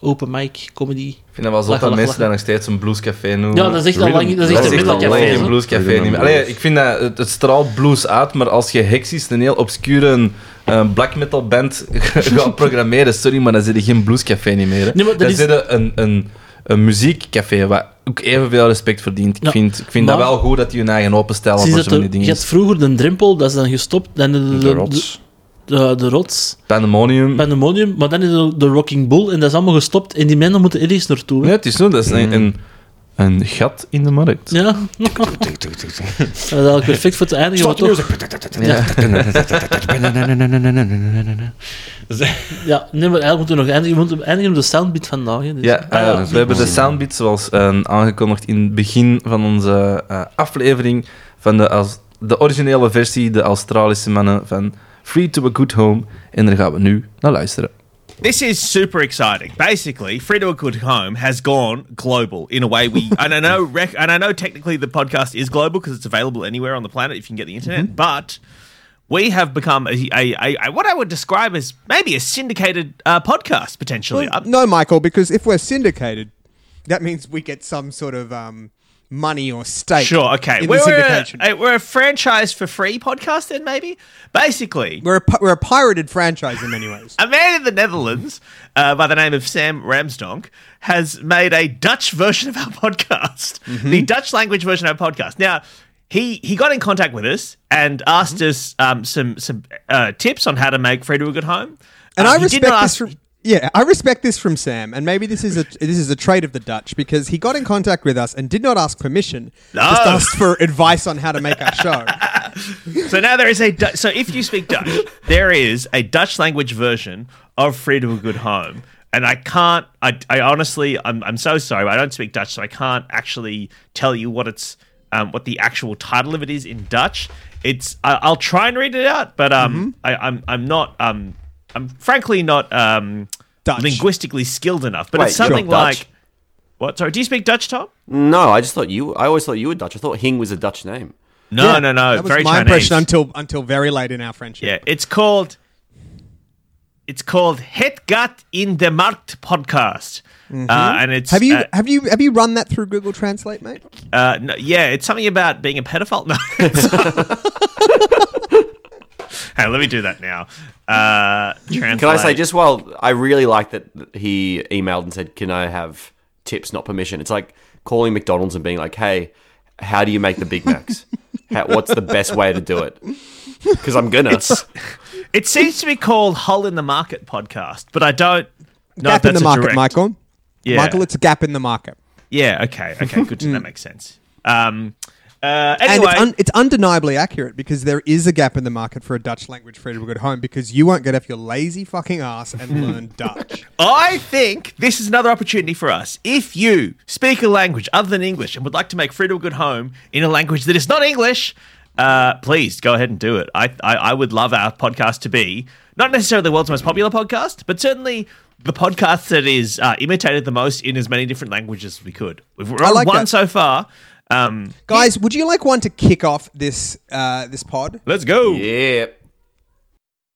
Open mic, comedy. Ik vind dat wel zo dat mensen daar nog steeds een bluescafé noemen. Ja, dat is echt al Rhythm- lang... Dat is echt een middelcafé. geen bluescafé Rhythm niet meer. Allee, ik vind dat het, het straalt blues uit, maar als je Hexis, een heel obscure eh, black metal band, gaat programmeren, sorry, maar dan zit je geen bluescafé niet meer. hè. Nee, maar dat dan is- zit je een, een, een muziekcafé, wat ook evenveel respect verdient. Ik Ja, vind, ik vind maar- dat wel goed dat die hun eigen openstellen voor dat zo'n dingen. je had vroeger de drempel, dat is dan gestopt. Dan de, de, De de- rots. De, de rots, Pandemonium. Pandemonium, maar dan is er de Rocking Bull en dat is allemaal gestopt en die mensen moeten ergens naartoe. Ja, het is zo. Dat is een, een, een gat in de markt. Ja. dat is eigenlijk perfect voor eindigen. maar toch, Ja. ja, nee, maar eigenlijk moeten we nog eindigen. We moeten eindigen op de soundbit van nou. hè. Dus- Ja, Ah, eh, we hebben de soundbit zoals eh, aangekondigd in het begin van onze eh, aflevering van de, als, de originele versie, de Australische mannen van Free to a Good Home. En daar gaan we nu naar luisteren. This is super exciting. Basically, Free to a Good Home has gone global in a way we and I know rec- and I know technically the podcast is global because it's available anywhere on the planet if you can get the internet, but we have become a, a, a, a what I would describe as maybe a syndicated uh, podcast potentially. Well, no, Michael, because if we're syndicated, that means we get some sort of um, money or stake. Sure, okay. We're, a, we're a franchise for free podcast then maybe. Basically, we're a we're a pirated franchise in many ways. A man in the Netherlands uh, by the name of Sam Ramsdonk has made a Dutch version of our podcast, the Dutch language version of our podcast. Now, he he got in contact with us and asked us um, some some uh, tips on how to make Free to a Good Home. And Uh, I respect not this ask- from yeah, I respect this from Sam, and maybe this is a this is a trait of the Dutch because he got in contact with us and did not ask permission, just asked for advice on how to make our show. So now there is a Du- so if you speak Dutch, there is a Dutch language version of Free to a Good Home. And I can't. I, I honestly, I'm, I'm so sorry. but I don't speak Dutch, so I can't actually tell you what it's, um, what the actual title of it is in Dutch. It's. I, I'll try and read it out, but um, I, I'm, I'm not. Um, I'm frankly not um, Dutch. linguistically skilled enough. But Wait, it's something you're Dutch? like. What? Sorry. Do you speak Dutch, Tom? No, I just thought you. I always thought you were Dutch. I thought Hing was a Dutch name. No, Yeah, no, no. That was very my Chinese. impression until until very late in our friendship. Yeah, it's called. It's called Het Gat in de Markt podcast, uh, and it's Have you uh, have you have you run that through Google Translate, mate? uh, no, yeah, it's something about being a pedophile. No. hey, let me do that now. Uh, translate. Can I say just while I really like that he emailed and said, "Can I have tips, not permission?" It's like calling McDonald's and being like, "Hey, how do you make the Big Macs? how, what's the best way to do it?" Because I'm gonna. It seems to be called Hull in the Market podcast, but I don't know if gap in the a market, direct- Michael. Yeah. Michael, it's a gap in the market. Yeah. Okay. Okay. Good to that makes sense. Um. Uh. And it's, un- it's undeniably accurate because there is a gap in the market for a Dutch language free to a good home because you won't get off your lazy fucking ass and learn Dutch. I think this is another opportunity for us. If you speak a language other than English and would like to make Free to a Good Home in a language that is not English, uh, please go ahead and do it. I, I, I would love our podcast to be not necessarily the world's most popular podcast, but certainly the podcast that is uh, imitated the most in as many different languages as we could. We've run like one that. so far. Um, Guys, would you like one to kick off this uh, this pod? let's go. yeah.